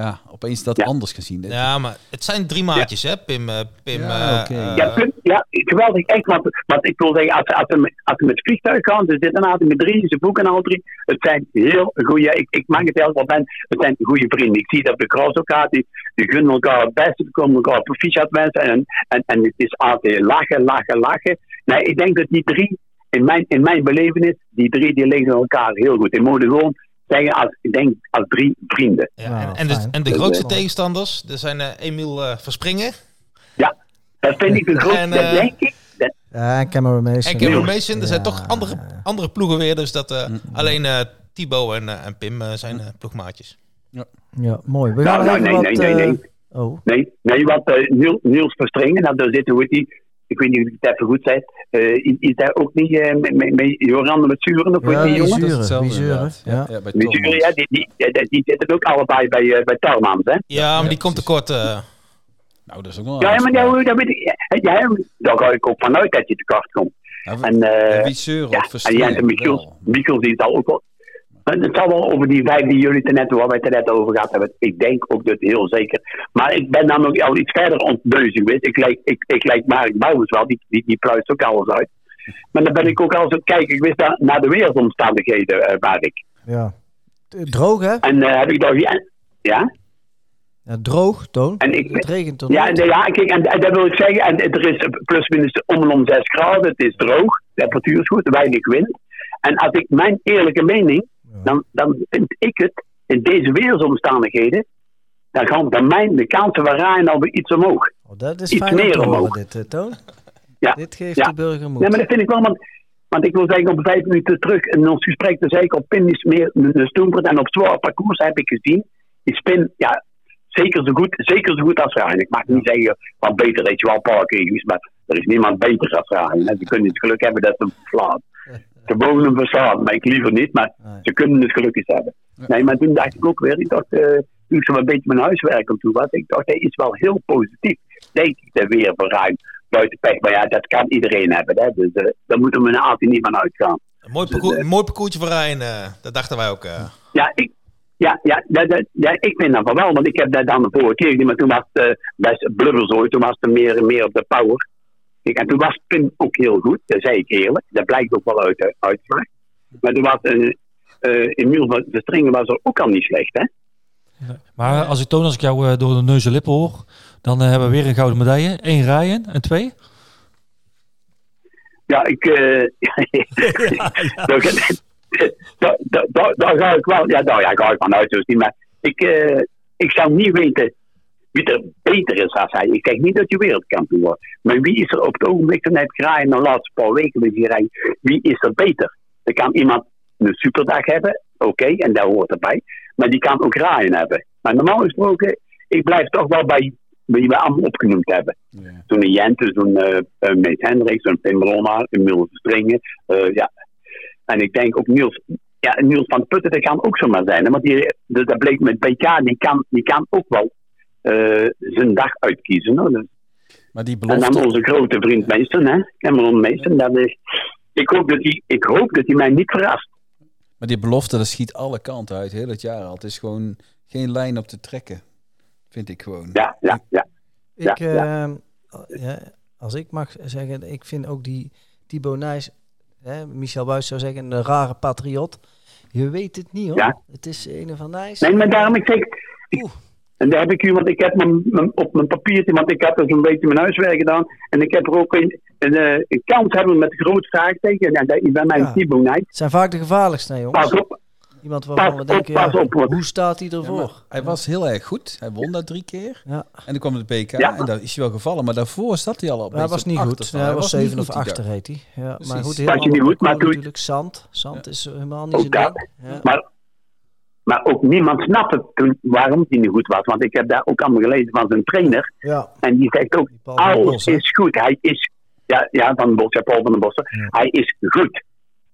S4: ja, opeens dat anders gezien.
S2: Ja, maar het zijn drie maatjes, hè, Pim. Uh, Pim
S5: ja, uh, ja, ja, geweldig. Echt, want, want ik wil zeggen, als, als, ze, als ze met het vliegtuig gaan, er zitten een met drie, ze boeken al drie. Het zijn heel goede, ik, ik mag het helemaal ben, het zijn goede vrienden. Ik zie dat de Kroos ook gaat, die, die gunnen elkaar het beste, die komen elkaar proficiat mensen. En, en, en het is altijd lachen, lachen, lachen. Nee, ik denk dat die drie, in mijn, in mijn belevenis, die drie die liggen elkaar heel goed. Die moeten gewoon zeggen als, ik denk, als drie vrienden.
S2: Ja, en, en, de, en de grootste tegenstanders, er zijn uh, Emiel uh, Verspringen.
S5: Ja, dat vind ik de grootste, en, uh, denk ik.
S1: Ja, Cameron Mason.
S2: En Cameron Mason, er zijn toch andere, andere ploegen weer. Dus dat alleen uh, Thibaut en, uh, en Pim zijn ploegmaatjes.
S1: Ja. ja, mooi. We
S5: gaan nou, nee, wat, nee, nee, nee. Oh. Nee, nee, wat Niels, Niels Verspringen, nou, daar zitten we die ik weet niet of ik het even goed zei, uh, is, daar ook niet uh, met, met, met Joran met Zuren? Of
S1: ja,
S5: die
S1: jongen? Zuren, Zuren, ja.
S5: Ja, bij Zuren, ja, die, die, die, die, zitten ook allebei bij, uh, bij Tarmans, hè?
S2: Ja, maar die komt tekort. Uh...
S4: Nou, dat is ook wel
S5: Ja, maar ja, dat weet ik, ja, daar ga ik ook vanuit dat je tekort komt.
S4: Ja, en, uh, wie Zuren ja,
S5: en ja, Michels, Michels die zal ook wel het zal wel over die vijf die jullie net, waar wij het net over gehad hebben. Ik denk ook dat heel zeker. Maar ik ben ook al iets verder ontbeuzen geweest. Ik lijk, ik, ik lijk Mark Bouwens wel, die, die, die pluist ook alles uit. Maar dan ben ik ook al eens kijken geweest naar, naar de wereldomstandigheden, uh, waar ik.
S1: Ja. Droog, hè?
S5: En uh, heb ik daar... Ja? ja?
S1: Ja, droog, Toon. En ik,
S5: het
S1: regent toch
S5: Ja, ja kijk, en, en, dat wil ik zeggen. En er is plus minus om en om 6 graden. Het is droog. De temperatuur is goed. Weinig wind. En als ik mijn eerlijke mening dan, dan vind ik het in deze weersomstandigheden, dan gaan bij mij de kansen van Rijn alweer iets omhoog.
S1: Oh, dat is iets fijn meer omhoog. Dit, uh, Toon. Ja. Dit geeft ja. de burger moed.
S5: Nee, maar dat vind ik wel, want, want ik wil zeggen, op vijf minuten terug in ons gesprek, zei ik op Pin is meer een stoempert en op zwaar parcours heb ik gezien, is Pin, ja, zeker zo goed, zeker zo goed als Rijn. Ik mag niet zeggen van beter, weet je wel, een paar keer, maar er is niemand beter als Rijn. Ze kunnen het geluk hebben dat ze hem verslaat te wonen bestaan. Maar ik liever niet, maar ze kunnen het gelukkig hebben. Nee, maar toen dacht ik ook weer, ik dacht, uh, toen ik zo een beetje mijn huiswerk om toe was, ik dacht, hij is wel heel positief. Denk ik er weer voor ruim buiten pech. Maar ja, dat kan iedereen hebben, hè. dus uh, daar moeten we altijd niet van uitgaan.
S2: Een mooi, parcours, dus, uh, mooi parcoursje voor Rijn, dat dachten wij ook.
S5: Ja, ik, ja, ja, ja, ja, ik vind dat wel, want ik heb dat dan de vorige keer maar toen was het best blubberzooi, toen was het meer, meer op de power en toen was Pim ook heel goed, dat zei ik eerlijk. Dat blijkt ook wel uit de uitvraag. Maar toen was uh, uh, Emiel de Stringen was er ook al niet slecht, hè?
S3: Maar als ik toon, als ik jou uh, door de neus en lippen hoor, dan uh, hebben we weer een gouden medaille. Eén rijden en twee?
S5: Ja, ik... Uh, daar ga ik wel... Ja, daar ga ik vanuit, dus niet. Maar ik, ik zou niet weten wie er beter is als hij. Ik zeg niet dat je wereldkampioen wordt. Maar wie is er op het ogenblik vanuit Graaien de laatste paar weken met die rij, wie is er beter? Er kan iemand een superdag hebben, oké, en daar hoort erbij. Maar die kan ook Ryan hebben. Maar normaal gesproken, ik blijf toch wel bij wie we allemaal opgenoemd hebben. Ja. Toen een Jente, zo'n uh, uh, Meet Hendricks, zo'n Pim Bromma, een Niels Stringen. Uh, ja. En ik denk ook Niels, ja, Niels van Putten, dat kan ook zomaar zijn. Want die, dat bleek met BK, die kan, die kan ook wel zijn dag uitkiezen. Hoor.
S4: Maar die belofte...
S5: En dan onze grote vriend Meester, hè? Cameron Meester. Dat is, ik, hoop dat hij, ik hoop dat hij mij niet verrast.
S4: Maar die belofte, dat schiet alle kanten uit, heel het jaar al. Het is gewoon geen lijn op te trekken, vind ik gewoon.
S5: Ja, ja, ja.
S1: Ik, ja, ja. Uh, ja, als ik mag zeggen, ik vind ook die Thibaut Nijs, hè, Michel Buis zou zeggen, een rare patriot. Je weet het niet hoor. Ja. Het is een van Nijs.
S5: Nee, maar daarom ik zeg, en daar heb ik u, want ik heb mijn, mijn, op mijn papiertje, want ik heb dus een beetje mijn huiswerk gedaan. En ik heb er ook een, een, eh, een kans hebben met groot vraagteken. En dat is bij mijn ja. Het
S1: zijn vaak de gevaarlijkste, jongens.
S5: Pas op.
S1: Iemand waarvan we denken, pas op, hoe staat hij ervoor? Ja,
S4: hij was heel erg goed. Hij won dat drie keer. Ja. En dan kwam het BK en daar is hij wel gevallen. Maar daarvoor zat hij al op.
S1: hij was niet goed. hij was zeven of achter, heet hij. Ja, maar goed, heel was niet goed, maar natuurlijk zand. Zand is helemaal niet zo ding.
S5: Maar maar ook niemand snapte toen waarom hij niet goed was. Want ik heb daar ook allemaal gelezen van zijn trainer.
S1: Ja.
S5: En die zegt ook, alles is goed. Hij is, ja, ja van Bos, ja, Paul van den Bossen. Hij is goed.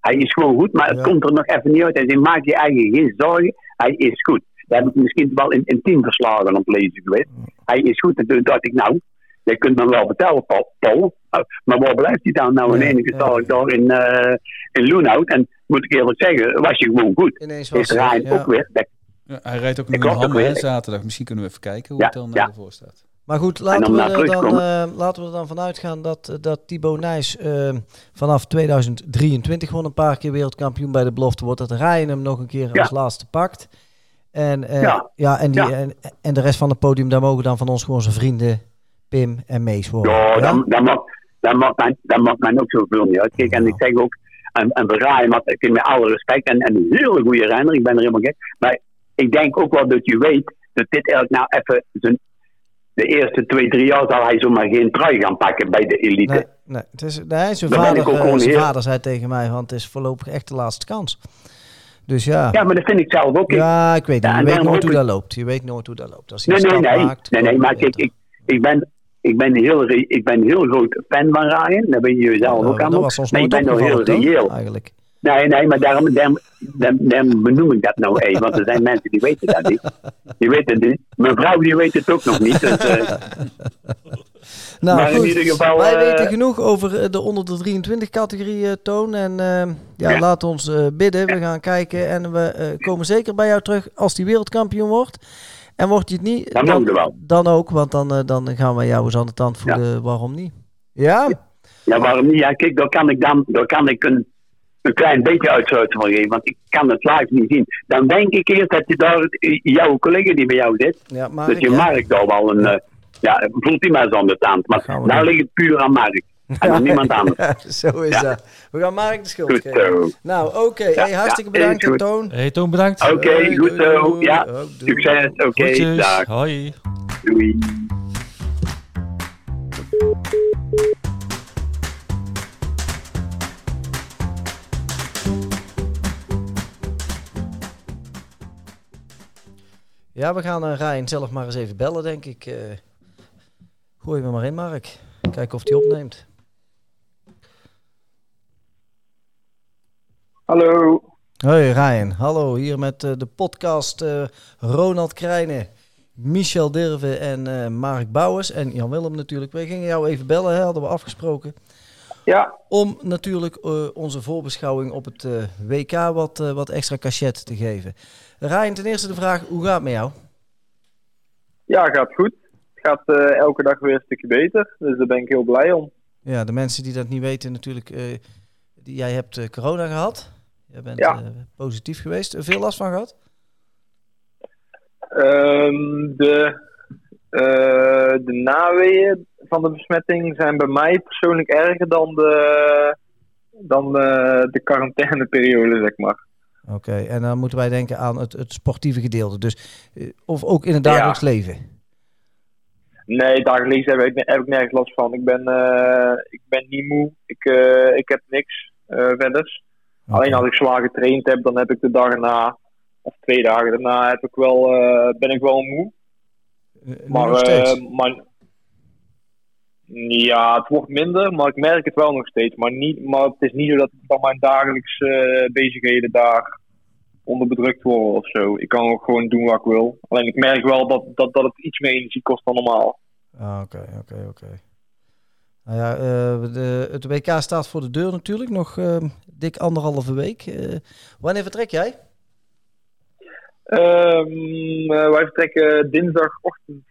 S5: Hij is gewoon goed, maar het komt er nog even niet uit. Hij zegt, maak je eigen geen zorgen. Hij is goed. Daar heb ik misschien wel in, in tien verslagen op lezen geweest. Hij is goed. En toen dacht ik, nou, je kunt me wel vertellen, Paul. Maar waar blijft hij dan? Nou, in enige ja. daar in, uh, in Loenhout. En moet ik eerlijk zeggen, was je gewoon goed.
S1: Ineens was
S5: is Rijn ook weer. Dat,
S4: Ja, hij rijdt ook nog in Hamme zaterdag. Misschien kunnen we even kijken hoe het dan ja. ervoor staat.
S1: Maar goed, laten we, er dan, uh, laten we er dan vanuit gaan dat, dat Thibaut Nijs uh, vanaf 2023 gewoon een paar keer wereldkampioen bij de belofte wordt. Dat Ryan hem nog een keer als laatste pakt. En, uh, ja. ja. en, die, En, en de rest van het podium, daar mogen dan van ons gewoon zijn vrienden Pim en Mees worden.
S5: Ja, Dan, dan, mag, dan, mag men, dan mag men ook zoveel niet uit. Kijk, en ik zeg ook, en, en Ryan, maar ik met alle respect, en, en een hele goede renner, ik ben er helemaal gek. Maar ik denk ook wel dat je weet dat dit eigenlijk nou even zijn de eerste twee, drie jaar zal hij zomaar geen trui gaan pakken bij de elite.
S1: Nee, nee. Het is, nee zijn, vader, uh, zijn vader zei tegen mij, want het is voorlopig echt de laatste kans. Dus ja.
S5: Ja, maar dat vind ik zelf ook.
S1: Ja, ik weet niet. je weet nooit hoe dat loopt. Je weet nooit hoe dat loopt.
S5: Als nee, nee, nee. Maakt, nee, nee, maar kijk, ik, ik, ben, ik, ben heel, ik ben heel groot fan van Ryan. Daar ben je zelf ook aan. Maar ik ben nog heel reëel. Eigenlijk. Nee, nee, maar daarom, daarom, daarom, benoem ik dat nou even. Want er zijn mensen die weten dat niet. Die weten het niet. Mijn vrouw die weet het ook nog niet. Dus, uh,
S1: nou, maar in ieder geval... Wij uh, weten genoeg over eh, de onder de 23 categorie, Toon. En ja, ja, laat ons bidden. We gaan kijken. En we komen zeker bij jou terug als die wereldkampioen wordt. En wordt hij het niet,
S5: dan, dan, wel.
S1: dan ook. Want dan, dan gaan we jou eens aan de tand voelen. Waarom niet? Ja?
S5: Ja, waarom niet? Ja, kijk, dan kan ik dan, dan kan ik een een klein beetje uitsluiting van geven, want ik kan het live niet zien. Dan denk ik eerst dat je daar, jouw collega die bij jou zit, ja, dat je Mark daar wel een, ja, ja voelt hij maar eens aan de tand. Maar daar ligt het puur aan Mark. En niemand anders.
S1: zo is dat. We gaan Mark de schuld goed geven. Zo. Nou, oké. hey, hartstikke bedankt, hey, Toon.
S3: Hey, Toon, bedankt.
S5: Oké, goed zo. Ja, succes. Oké, okay, dag.
S3: Hoi.
S5: Doei.
S1: Ja, we gaan uh, Rijn zelf maar eens even bellen, denk ik. Uh, gooi me maar in, Mark. Kijken of hij opneemt.
S6: Hallo.
S1: Hoi Ryan, hallo. Hier met uh, de podcast Ronald Krijnen, Michel Dirven en Mark Bouwers en Jan Willem natuurlijk. Wij gingen jou even bellen, hè, hadden we afgesproken.
S6: Ja.
S1: Om natuurlijk onze voorbeschouwing op het WK wat, wat extra cachet te geven. Ryan, ten eerste de vraag, hoe gaat het met jou?
S6: Ja, gaat goed. Het gaat uh, elke dag weer een stukje beter. Dus daar ben ik heel blij om.
S1: Ja, de mensen die dat niet weten natuurlijk, uh, jij hebt uh, corona gehad. Jij bent ja. positief geweest. Veel last van gehad?
S6: Um, de, de naweeën van de besmetting zijn bij mij persoonlijk erger dan de, dan de, de quarantaineperiode, zeg maar.
S1: Oké, en dan moeten wij denken aan het, het sportieve gedeelte. Dus, eh, of ook in het dagelijks leven?
S6: Nee, dagelijks heb ik, heb ik nergens last van. Ik ben, uh, ik ben niet moe. Ik, uh, ik heb niks uh, verder. Alleen als ik zwaar getraind heb, dan heb ik de dag erna, of twee dagen daarna, heb ik wel, ben ik wel moe.
S1: maar, maar
S6: ja, het wordt minder, maar ik merk het wel nog steeds. Maar, niet, maar het is niet zo dat ik van mijn dagelijkse bezigheden daar onder bedrukt worden of zo. Ik kan ook gewoon doen wat ik wil. Alleen ik merk wel dat, dat, dat het iets meer energie kost dan normaal.
S1: Ah, oké, oké, oké. Nou ja, uh, de, het WK staat voor de deur natuurlijk. Nog uh, dik anderhalve week. Uh, wanneer vertrek jij?
S6: Um, wij vertrekken dinsdagochtend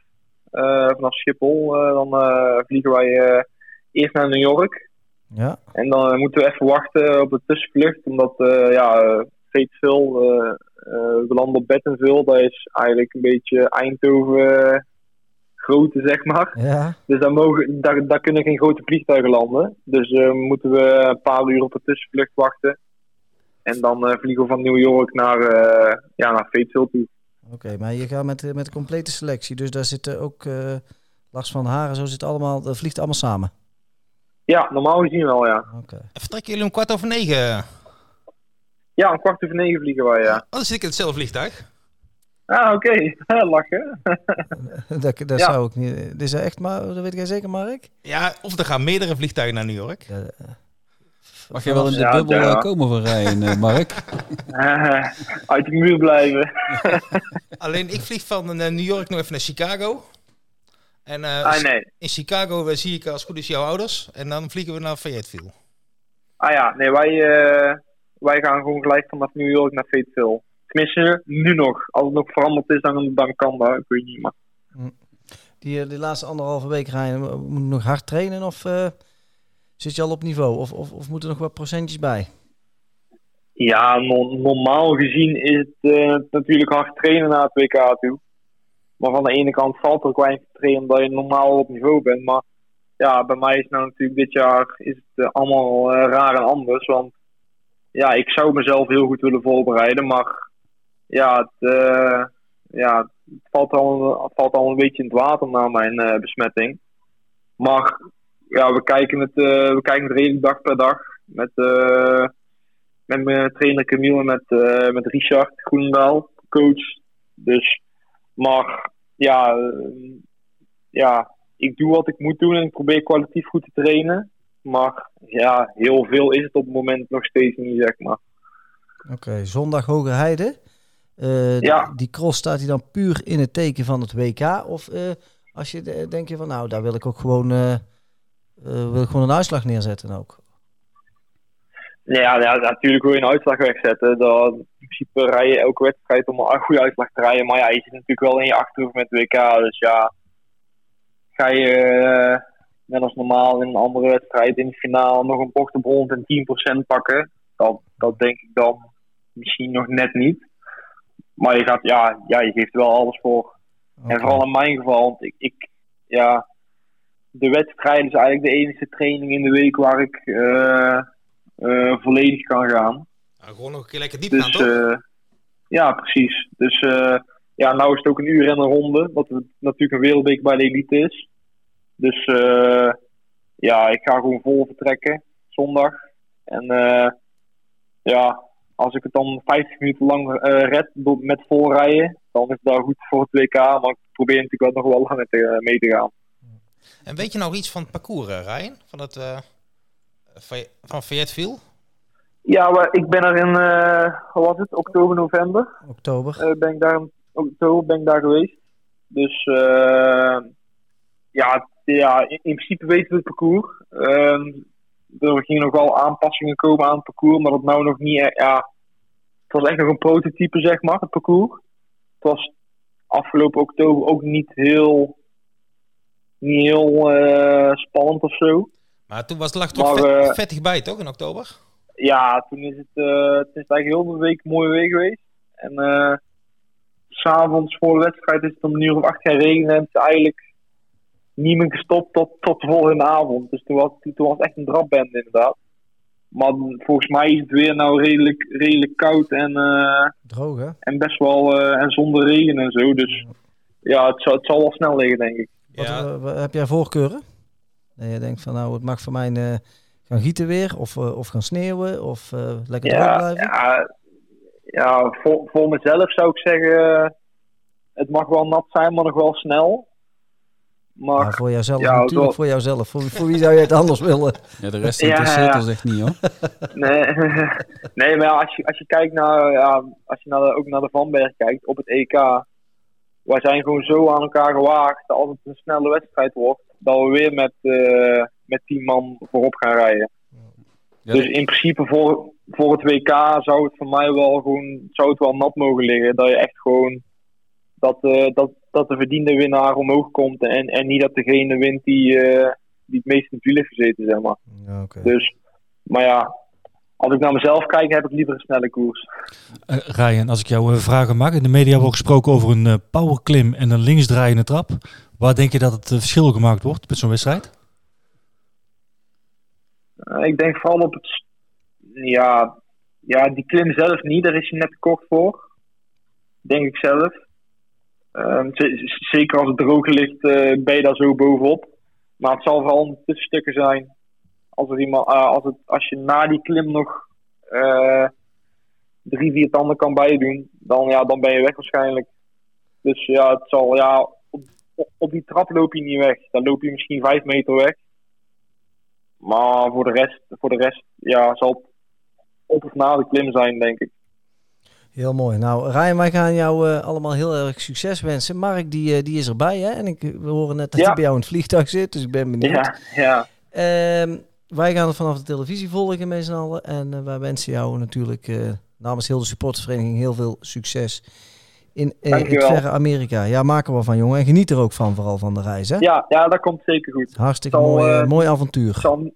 S6: uh, vanaf Schiphol. Uh, dan uh, vliegen wij eerst naar New York.
S1: Ja.
S6: En dan moeten we even wachten op de tussenvlucht, omdat ja, Fayetteville, we landen op Bentonville. Dat is eigenlijk een beetje Eindhoven grootte, zeg maar.
S1: Ja.
S6: Dus daar, mogen, daar, daar kunnen geen grote vliegtuigen landen. Dus uh, moeten we een paar uur op de tussenvlucht wachten. En dan uh, vliegen we van New York naar, uh, ja, naar Fayetteville toe.
S1: Oké, maar je gaat met, met complete selectie. Dus daar zitten ook uh, Lars van Haren, zo zit allemaal, dat vliegt allemaal samen.
S6: Ja, normaal gezien wel, ja.
S1: Oké.
S2: Vertrekken jullie om kwart over negen?
S6: Ja, om kwart over negen vliegen wij, ja. Oh,
S2: dan zit ik in hetzelfde vliegtuig.
S6: Ah, oké. Okay. Lachen.
S1: dat dat ja. zou ik niet... Dit is echt maar... Dat weet jij zeker, Mark?
S2: Ja, of er gaan meerdere vliegtuigen naar New York. Ja,
S3: Mag je wel in de ja, bubbel ja. komen van rijden, uh, Mark?
S6: Uh, uit de muur blijven.
S2: Alleen ik vlieg van New York nog even naar Chicago. En
S6: ah, nee.
S2: in Chicago zie ik als goed is jouw ouders. En dan vliegen we naar Fayetteville.
S6: Ah ja, nee, wij, wij gaan gewoon gelijk vanaf New York naar Fayetteville. Tenminste, nu nog. Als het nog veranderd is, dan, dan kan dat. Ik weet niet, maar... Hm.
S1: Die, die laatste anderhalve week rijden, moet je nog hard trainen of zit je al op niveau? Of, of, of moeten er nog wat procentjes bij?
S6: Ja, normaal gezien is het uh, natuurlijk hard trainen naar het WK toe. Maar van de ene kant valt er ook weinig te trainen omdat je normaal op niveau bent. Maar ja, bij mij is nou natuurlijk dit jaar is het uh, allemaal raar en anders. Want ja, ik zou mezelf heel goed willen voorbereiden. Maar ja, het, ja, het valt, al, valt al een beetje in het water na mijn besmetting. Maar ja, we kijken het, we kijken het redelijk dag per dag. Met met mijn trainer Camille en met, met Richard Groenendaal, coach. Dus, maar ja, ja, ik doe wat ik moet doen en ik probeer kwalitatief goed te trainen. Maar ja, heel veel is het op het moment nog steeds niet, zeg maar.
S1: Oké, zondag Hogerheide. Uh, ja. Die cross staat hij dan puur in het teken van het WK? Of als je denk je van nou, daar wil ik ook gewoon, wil ik gewoon een uitslag neerzetten ook?
S6: Ja, ja, natuurlijk wil je een uitslag wegzetten. Dan, in principe rij je elke wedstrijd om een goede uitslag te rijden. Maar ja, je zit natuurlijk wel in je achterhoofd met WK. Dus ja, ga je uh, net als normaal in een andere wedstrijd in het finale nog een bocht op 110% pakken. Dat, dat denk ik dan misschien nog net niet. Maar je, gaat, ja, ja, je geeft wel alles voor. En vooral in mijn geval, want ik, ik ja, de wedstrijd is eigenlijk de enige training in de week waar ik... Uh, uh, volledig kan gaan.
S2: gewoon nog een keer lekker diep dus, gaan, toch?
S6: Uh, ja, precies. Dus uh, ja, nou is het ook een uur en een ronde, wat natuurlijk een wereldbeek bij de elite is. Dus ja, ik ga gewoon vol vertrekken, zondag. En ja, als ik het dan 50 minuten lang red met vol rijden, dan is dat goed voor het WK. Maar ik probeer natuurlijk wel nog wel langer te, mee te gaan.
S2: En weet je nou iets van het parcours, Ryan? Van het van Fayetteville?
S6: Ja, maar ik ben er in, uh, wat was het, oktober, november.
S1: Oktober.
S6: Uh, ben ik daar, oktober ben ik daar geweest. Dus uh, ja, ja, in, principe weten we het parcours. Ehm, er gingen nog wel aanpassingen komen aan het parcours, maar dat nou nog niet, ja, was echt nog een prototype, zeg maar, het parcours. Het was afgelopen oktober ook niet heel, niet heel spannend of zo.
S2: Maar toen was het lag toch vet, vettig bij, toch, in oktober?
S6: Ja, toen is het, uh, het is eigenlijk heel de week een mooie week geweest. En s'avonds voor de wedstrijd is het om een uur of acht gaan regenen. En het is eigenlijk niet meer gestopt tot, tot de volgende avond. Dus toen was, toen was het echt een drapband inderdaad. Maar volgens mij is het weer nou redelijk, redelijk koud en, uh,
S1: Droog, hè?
S6: en best wel en zonder regen en zo. Dus ja, het, zal, het zal wel snel liggen, denk ik.
S1: Ja. Wat, heb jij voorkeuren? Dat je denkt van nou, het mag voor mij uh, gaan gieten weer, of, uh, of gaan sneeuwen, of uh, lekker
S6: ja,
S1: blijven?
S6: Ja, ja voor, voor mezelf zou ik zeggen, het mag wel nat zijn, maar nog wel snel.
S1: Maar, ja, voor jouzelf, ja, natuurlijk voor jouzelf. Voor, voor wie zou je het anders willen?
S4: Ja, de rest interesseert ons echt niet, hoor.
S6: nee, nee, maar als je, als je kijkt naar, ja, als je naar de, ook naar de Vanberg kijkt, op het EK, wij zijn gewoon zo aan elkaar gewaagd dat als het een snelle wedstrijd wordt, dat we weer met, uh, met 10 man voorop gaan rijden. Ja. Dus in principe voor, voor het WK zou het voor mij wel gewoon zou het wel nat mogen liggen. Dat je echt gewoon dat, uh, dat, dat de verdiende winnaar omhoog komt en, en niet dat degene wint die, uh, die het meest in het wiel heeft gezeten, zeg maar.
S1: Ja, okay.
S6: Dus, maar ja, als ik naar mezelf kijk, heb ik liever een snelle koers.
S3: Uh, Ryan, als ik jou vragen mag. In de media wordt gesproken over een uh, powerklim en een linksdraaiende trap. Waar denk je dat het verschil gemaakt wordt met zo'n wedstrijd?
S6: Uh, ik denk vooral op het... Ja, ja, die klim zelf niet. Daar is je net kort voor. Denk ik zelf. Ehm, zeker als het droog ligt, ben je daar zo bovenop. Maar het zal vooral de tussenstukken zijn als, er iemand, uh, als, het, als je na die klim nog uh, drie, vier tanden kan bijdoen, dan, ja, dan ben je weg waarschijnlijk. Dus ja, het zal, ja op, op, die trap loop je niet weg. Dan loop je misschien vijf meter weg. Maar voor de rest, voor de rest ja, zal het op of na de klim zijn, denk ik.
S1: Heel mooi. Nou, Ryan, wij gaan jou uh, allemaal heel erg succes wensen. Mark, die, uh, die is erbij, hè? En ik, we horen net dat ja. hij bij jou in het vliegtuig zit, dus ik ben benieuwd.
S6: Ja, ja.
S1: Um, wij gaan het vanaf de televisie volgen met z'n allen. En uh, wij wensen jou natuurlijk namens heel de supportersvereniging heel veel succes in het verre Amerika. Ja, maak er wel van, jongen. En geniet er ook van, vooral van de reis, hè?
S6: Ja, ja dat komt zeker goed.
S1: Hartstikke mooi, mooi avontuur.
S6: Zal,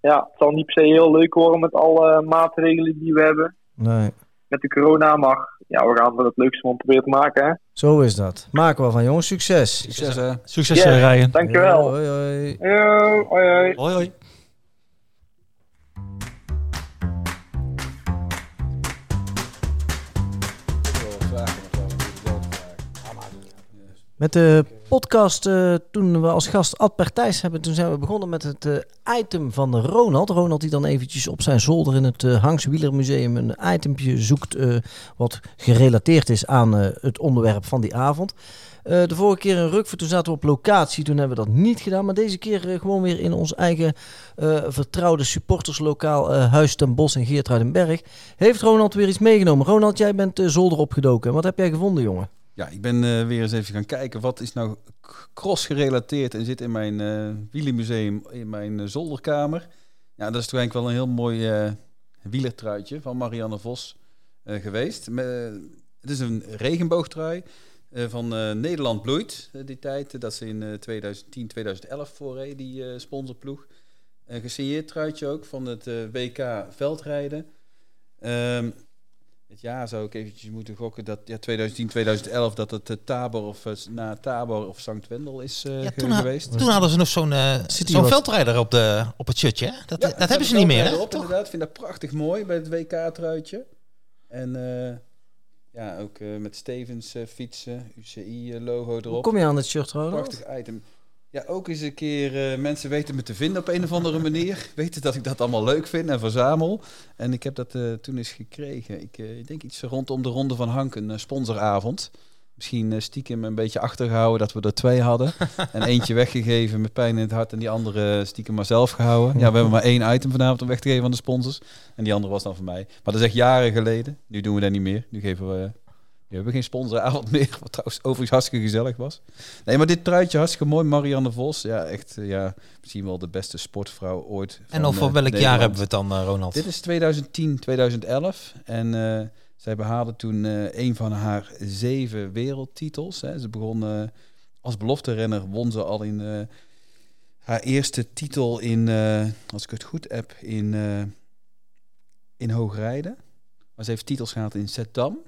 S6: ja, het zal niet per se heel leuk worden met alle maatregelen die we hebben.
S1: Nee.
S6: Met de corona, maar ja, we gaan er het leukste van proberen te maken. Hè?
S1: Zo is dat. Maken we van jongens. Succes.
S3: Succes, hè. Succes, yes. Rijen.
S6: Dankjewel.
S1: Hoi, hoi.
S6: Hoi, hoi.
S3: hoi, hoi.
S1: Met de podcast, uh, toen we als gast Ad Partijs hebben, toen zijn we begonnen met het uh, item van Ronald. Ronald die dan eventjes op zijn zolder in het uh, Hangs Wielermuseum een itempje zoekt wat gerelateerd is aan het onderwerp van die avond. de vorige keer in Rukver, toen zaten we op locatie, toen hebben we dat niet gedaan. Maar deze keer gewoon weer in ons eigen vertrouwde supporterslokaal Huis ten Bos in Geertruidenberg. Heeft Ronald weer iets meegenomen? Ronald, jij bent zolder opgedoken. Wat heb jij gevonden, jongen?
S4: Ja, ik ben uh, weer eens even gaan kijken wat is nou cross gerelateerd en zit in mijn uh, in mijn uh, zolderkamer. Ja, dat is toch eigenlijk wel een heel mooi wielertruitje van Marianne Vos geweest. het is een regenboogtrui van Nederland bloeit die tijd. Dat ze in 2010, 2011 voorreed, die sponsorploeg. Een gesigneerd truitje ook van het WK veldrijden. Um, het jaar zou ik eventjes moeten gokken dat ja, 2010, 2011 dat het uh, Tabor of uh, na Tabor of Sankt Wendel is uh, ja,
S2: toen
S4: geweest.
S2: Ha toen hadden ze nog zo'n zo'n veldrijder op, de, op het shirtje. Hè? Dat, ja, dat hebben ze niet meer. Hè?
S4: Op, inderdaad. Ik vind dat prachtig mooi bij het WK-truitje. En ja, ook met Stevens fietsen, UCI-logo erop. Hoe
S1: kom je aan het shirt,
S4: Ronald? Prachtig item. Ja, ook eens een keer uh, mensen weten me te vinden op een of andere manier. weten dat ik dat allemaal leuk vind en verzamel. En ik heb dat uh, toen eens gekregen. Ik, uh, ik, denk iets rondom de Ronde van Hank, een sponsoravond. Misschien stiekem een beetje achtergehouden dat we er twee hadden. en eentje weggegeven met pijn in het hart en die andere stiekem maar zelf gehouden. Ja, we hebben maar één item vanavond om weg te geven aan de sponsors. En die andere was dan voor mij. Maar dat is echt jaren geleden. Nu doen we dat niet meer. Nu geven we we hebben geen sponsoravond meer, wat trouwens overigens hartstikke gezellig was. Nee, maar dit truitje hartstikke mooi. Marianne Vos, ja, echt, eh, ja, misschien wel de beste sportvrouw ooit.
S2: En over uh, welk jaar hebben we het dan, uh, Ronald?
S4: Dit is 2010, 2011. En uh, zij behaalde toen een van haar zeven wereldtitels. Hè. Ze begon als belofte renner, won ze al in haar eerste titel in, als ik het goed heb, in, in hoogrijden. Maar ze heeft titels gehad in Zeddam.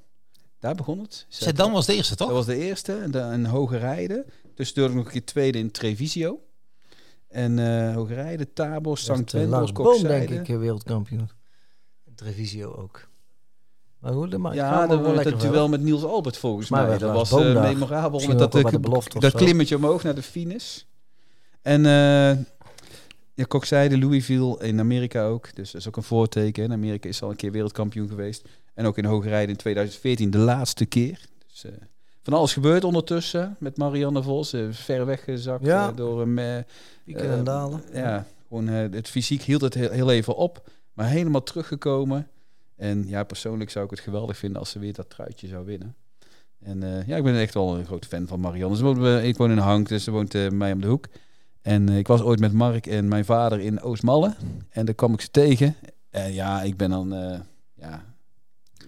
S4: Daar begon het.
S2: Zeddam was de eerste, toch?
S4: Dat was de eerste. En een hoge rijden. Dus ik nog een keer tweede in Trevisio. En uh, hoge rijden, Tabor, Sankt Wendel,
S1: Boom, denk ik, eh, wereldkampioen. En Trevisio ook. Maar hoe, maar
S4: ja, dat was het duel met Niels Albert volgens maar mij. Dat was uh, memorabel met dat, dat klimmetje omhoog naar de finish. En uh, ja, Kokzijde, Louisville in Amerika ook. Dus dat is ook een voorteken. In Amerika is al een keer wereldkampioen geweest. En ook in hoge rijden in 2014 de laatste keer. Dus, uh, van alles gebeurt ondertussen met Marianne Vos. Uh, ver weggezakt ja. uh, door een...
S1: Pieken en dalen.
S4: Ja, gewoon het fysiek hield het heel, heel, even op. Maar helemaal teruggekomen. En ja, persoonlijk zou ik het geweldig vinden als ze weer dat truitje zou winnen. En ja, ik ben echt wel een groot fan van Marianne. Ze woont, ik woon in Hank, dus ze woont mij om de hoek. En ik was ooit met Mark en mijn vader in Oostmalle. En daar kwam ik ze tegen. En ja, ik ben dan... ja,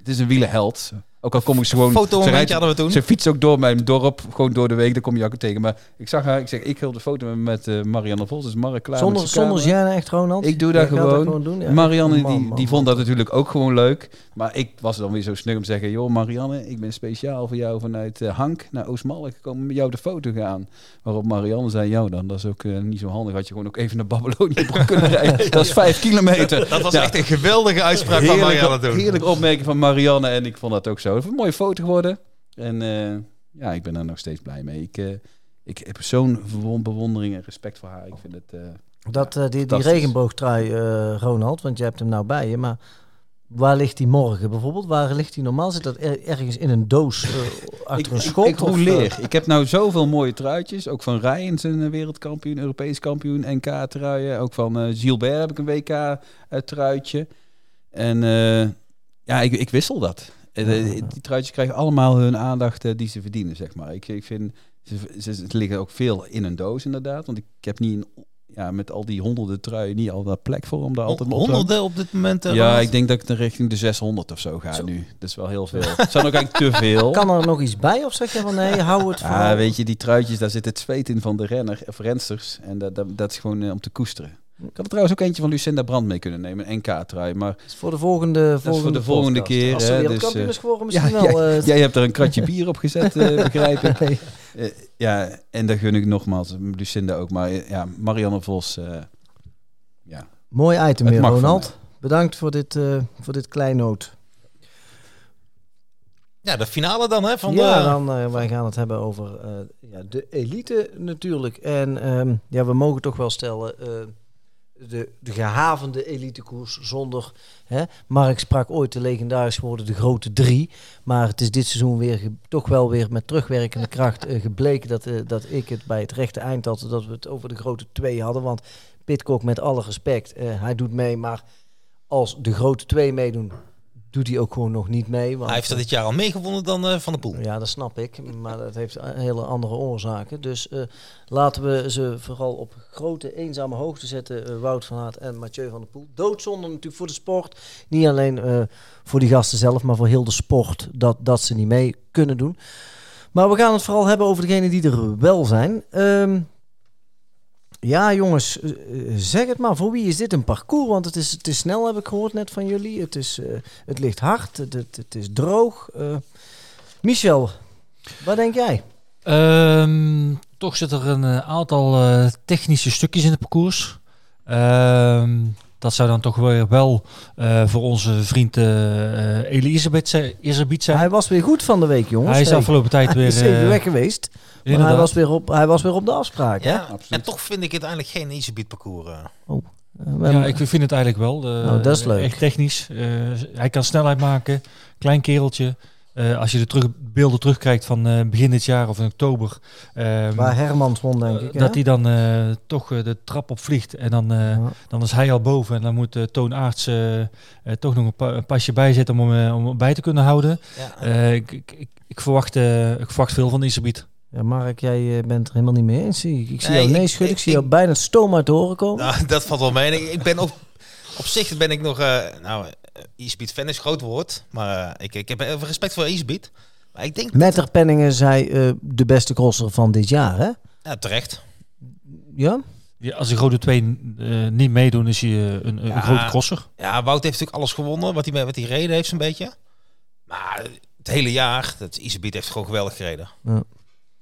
S4: is een wielenheld. Ook al kom ik ze gewoon...
S2: Foto hadden we toen.
S4: Ze fietst ook door mijn dorp, gewoon door de week. Dan kom je ook tegen. Maar ik zag haar, ik zeg, ik wil de foto met uh, Marianne Vos. Dus Mark klaar
S1: Zonder, zonder jij echt Ronald?
S4: Ik doe dat gewoon. gewoon doen, ja. Marianne, die, die vond dat natuurlijk ook gewoon leuk. Maar ik was dan weer zo snug om te zeggen... joh Marianne, ik ben speciaal voor jou vanuit uh, Hank naar Oostmalle gekomen... met jou de foto gaan. Waarop Marianne zei, jou dan, dat is ook uh, niet zo handig. Had je gewoon ook even naar Babylonië kunnen rijden. Dat is vijf kilometer.
S2: Dat was echt een geweldige uitspraak van Marianne toen.
S4: Heerlijk opmerking van Marianne. En ik vond dat ook zo. Een mooie foto geworden. En uh, ja, ik ben er nog steeds blij mee. Ik, uh, ik heb zo'n bewondering en respect voor haar. Ik vind het. Uh,
S1: dat, die, die regenboogtrui, Ronald, want je hebt hem nou bij je, maar Waar ligt die morgen bijvoorbeeld? Waar ligt die normaal? Zit dat ergens in een doos uh, achter een schop?
S4: Ik, ik leer. Ik heb nou zoveel mooie truitjes. Ook van Ryan, zijn wereldkampioen, Europees kampioen, NK-truien. Ook van uh, Gilbert heb ik een WK-truitje. En ja, ik, ik wissel dat. Die truitjes krijgen allemaal hun aandacht die ze verdienen, zeg maar. Ik, ik vind, ze, ze, liggen ook veel in een doos inderdaad. Want ik heb niet een ja, met al die honderden truien niet al dat plek voor om daar altijd
S2: Honderden op dit moment?
S4: Uh, ja, ik denk dat ik richting de 600 of zo ga zo. nu. Dat is wel heel veel. Het zijn ook eigenlijk te veel.
S1: Kan er nog iets bij of zeg je van nee, hou het voor?
S4: Ja, weet je, die truitjes, daar zit het zweet in van de renner of rensters. En dat, dat, dat is gewoon uh, om te koesteren. Ik had er trouwens ook eentje van Lucinda Brand mee kunnen nemen, een NK-trui. Maar
S1: is voor de volgende, volgende,
S4: voor de volgende keer.
S1: Als ze dus, uh, geworden, misschien ja, wel.
S4: Uh, jij hebt er een kratje bier op gezet, uh, begrijp ik. Nee. ja, en daar gun ik nogmaals Lucinda ook. Maar ja, Marianne Vos ja.
S1: Mooi item weer, Ronald. Bedankt voor dit, uh, voor dit kleinoot.
S2: Ja, de finale dan, hè? Van
S1: ja, dan, uh, wij gaan het hebben over uh, ja, de elite natuurlijk. En um, ja, we mogen toch wel stellen, de, de gehavende elitekoers zonder... Hè, Mark sprak ooit de legendarisch geworden de grote drie. Maar het is dit seizoen weer toch wel weer met terugwerkende kracht gebleken... Dat, dat ik het bij het rechte eind had, dat we het over de grote twee hadden. Want Pitcock met alle respect, uh, hij doet mee, maar als de grote twee meedoen, doet hij ook gewoon nog niet mee. Want,
S2: hij heeft er dit jaar al meegewonnen dan uh, Van de Poel.
S1: Ja, dat snap ik, maar dat heeft hele andere oorzaken. Dus uh, laten we ze vooral op grote eenzame hoogte zetten, Wout van Aert en Mathieu van der Poel. Doodzonde natuurlijk voor de sport, niet alleen voor die gasten zelf, maar voor heel de sport, dat, dat ze niet mee kunnen doen. Maar we gaan het vooral hebben over degenen die er wel zijn. Um, ja, jongens, eh, eh, zeg het maar. Voor wie is dit een parcours? Want het is, het is snel, heb ik gehoord net van jullie. Het, is, uh, het ligt hard, het, het, is droog. Uh, Michel, wat denk jij?
S3: Um, toch zit er een aantal technische stukjes in het parcours. Um, dat zou dan toch weer wel uh, voor onze vriend uh, Elisabeth, zijn.
S1: Hij was weer goed van de week, jongens.
S3: Hij is afgelopen tijd weer...
S1: Hij is even weg geweest. Maar hij was, weer op, hij was weer op de afspraak. Ja?
S2: En toch vind ik het eigenlijk geen Elisabeth parcours.
S3: Oh. ja, ik vind het eigenlijk wel.
S1: nou, dat is leuk.
S3: Echt technisch. hij kan snelheid maken. Klein kereltje. Uh, als je de terug, beelden terugkijkt van uh, begin dit jaar of in oktober.
S1: Um, Waar Hermans won, denk ik.
S3: Dat hij dan uh, toch de trap op vliegt. En dan, ja. dan is hij al boven. En dan moet de toonaarts toch nog een, pa een, pasje bijzetten om hem om bij te kunnen houden. Ja. Ik, ik, ik, ik, verwacht, ik verwacht veel van Isabiet.
S1: Ja, Mark, jij bent er helemaal niet mee eens. Ik, ik zie nee, jou nee schudden. Ik, zie jou bijna stoom uit de horen komen.
S2: Nou, dat valt wel mee. Ik, ik ben op, op zich ben ik nog... nou, e-speed fan is groot woord, maar uh, ik, ik heb even respect voor e-speed. Maar ik denk
S1: Metter Penningen zei uh, de beste crosser van dit jaar, hè?
S2: Ja, terecht.
S1: Ja?
S3: ja als de grote twee uh, niet meedoen, is hij een, ja, een grote crosser.
S2: Ja, Wout heeft natuurlijk alles gewonnen wat hij, wat hij reden heeft, een beetje. Maar het hele jaar, dat e-speed heeft gewoon geweldig gereden. Ja.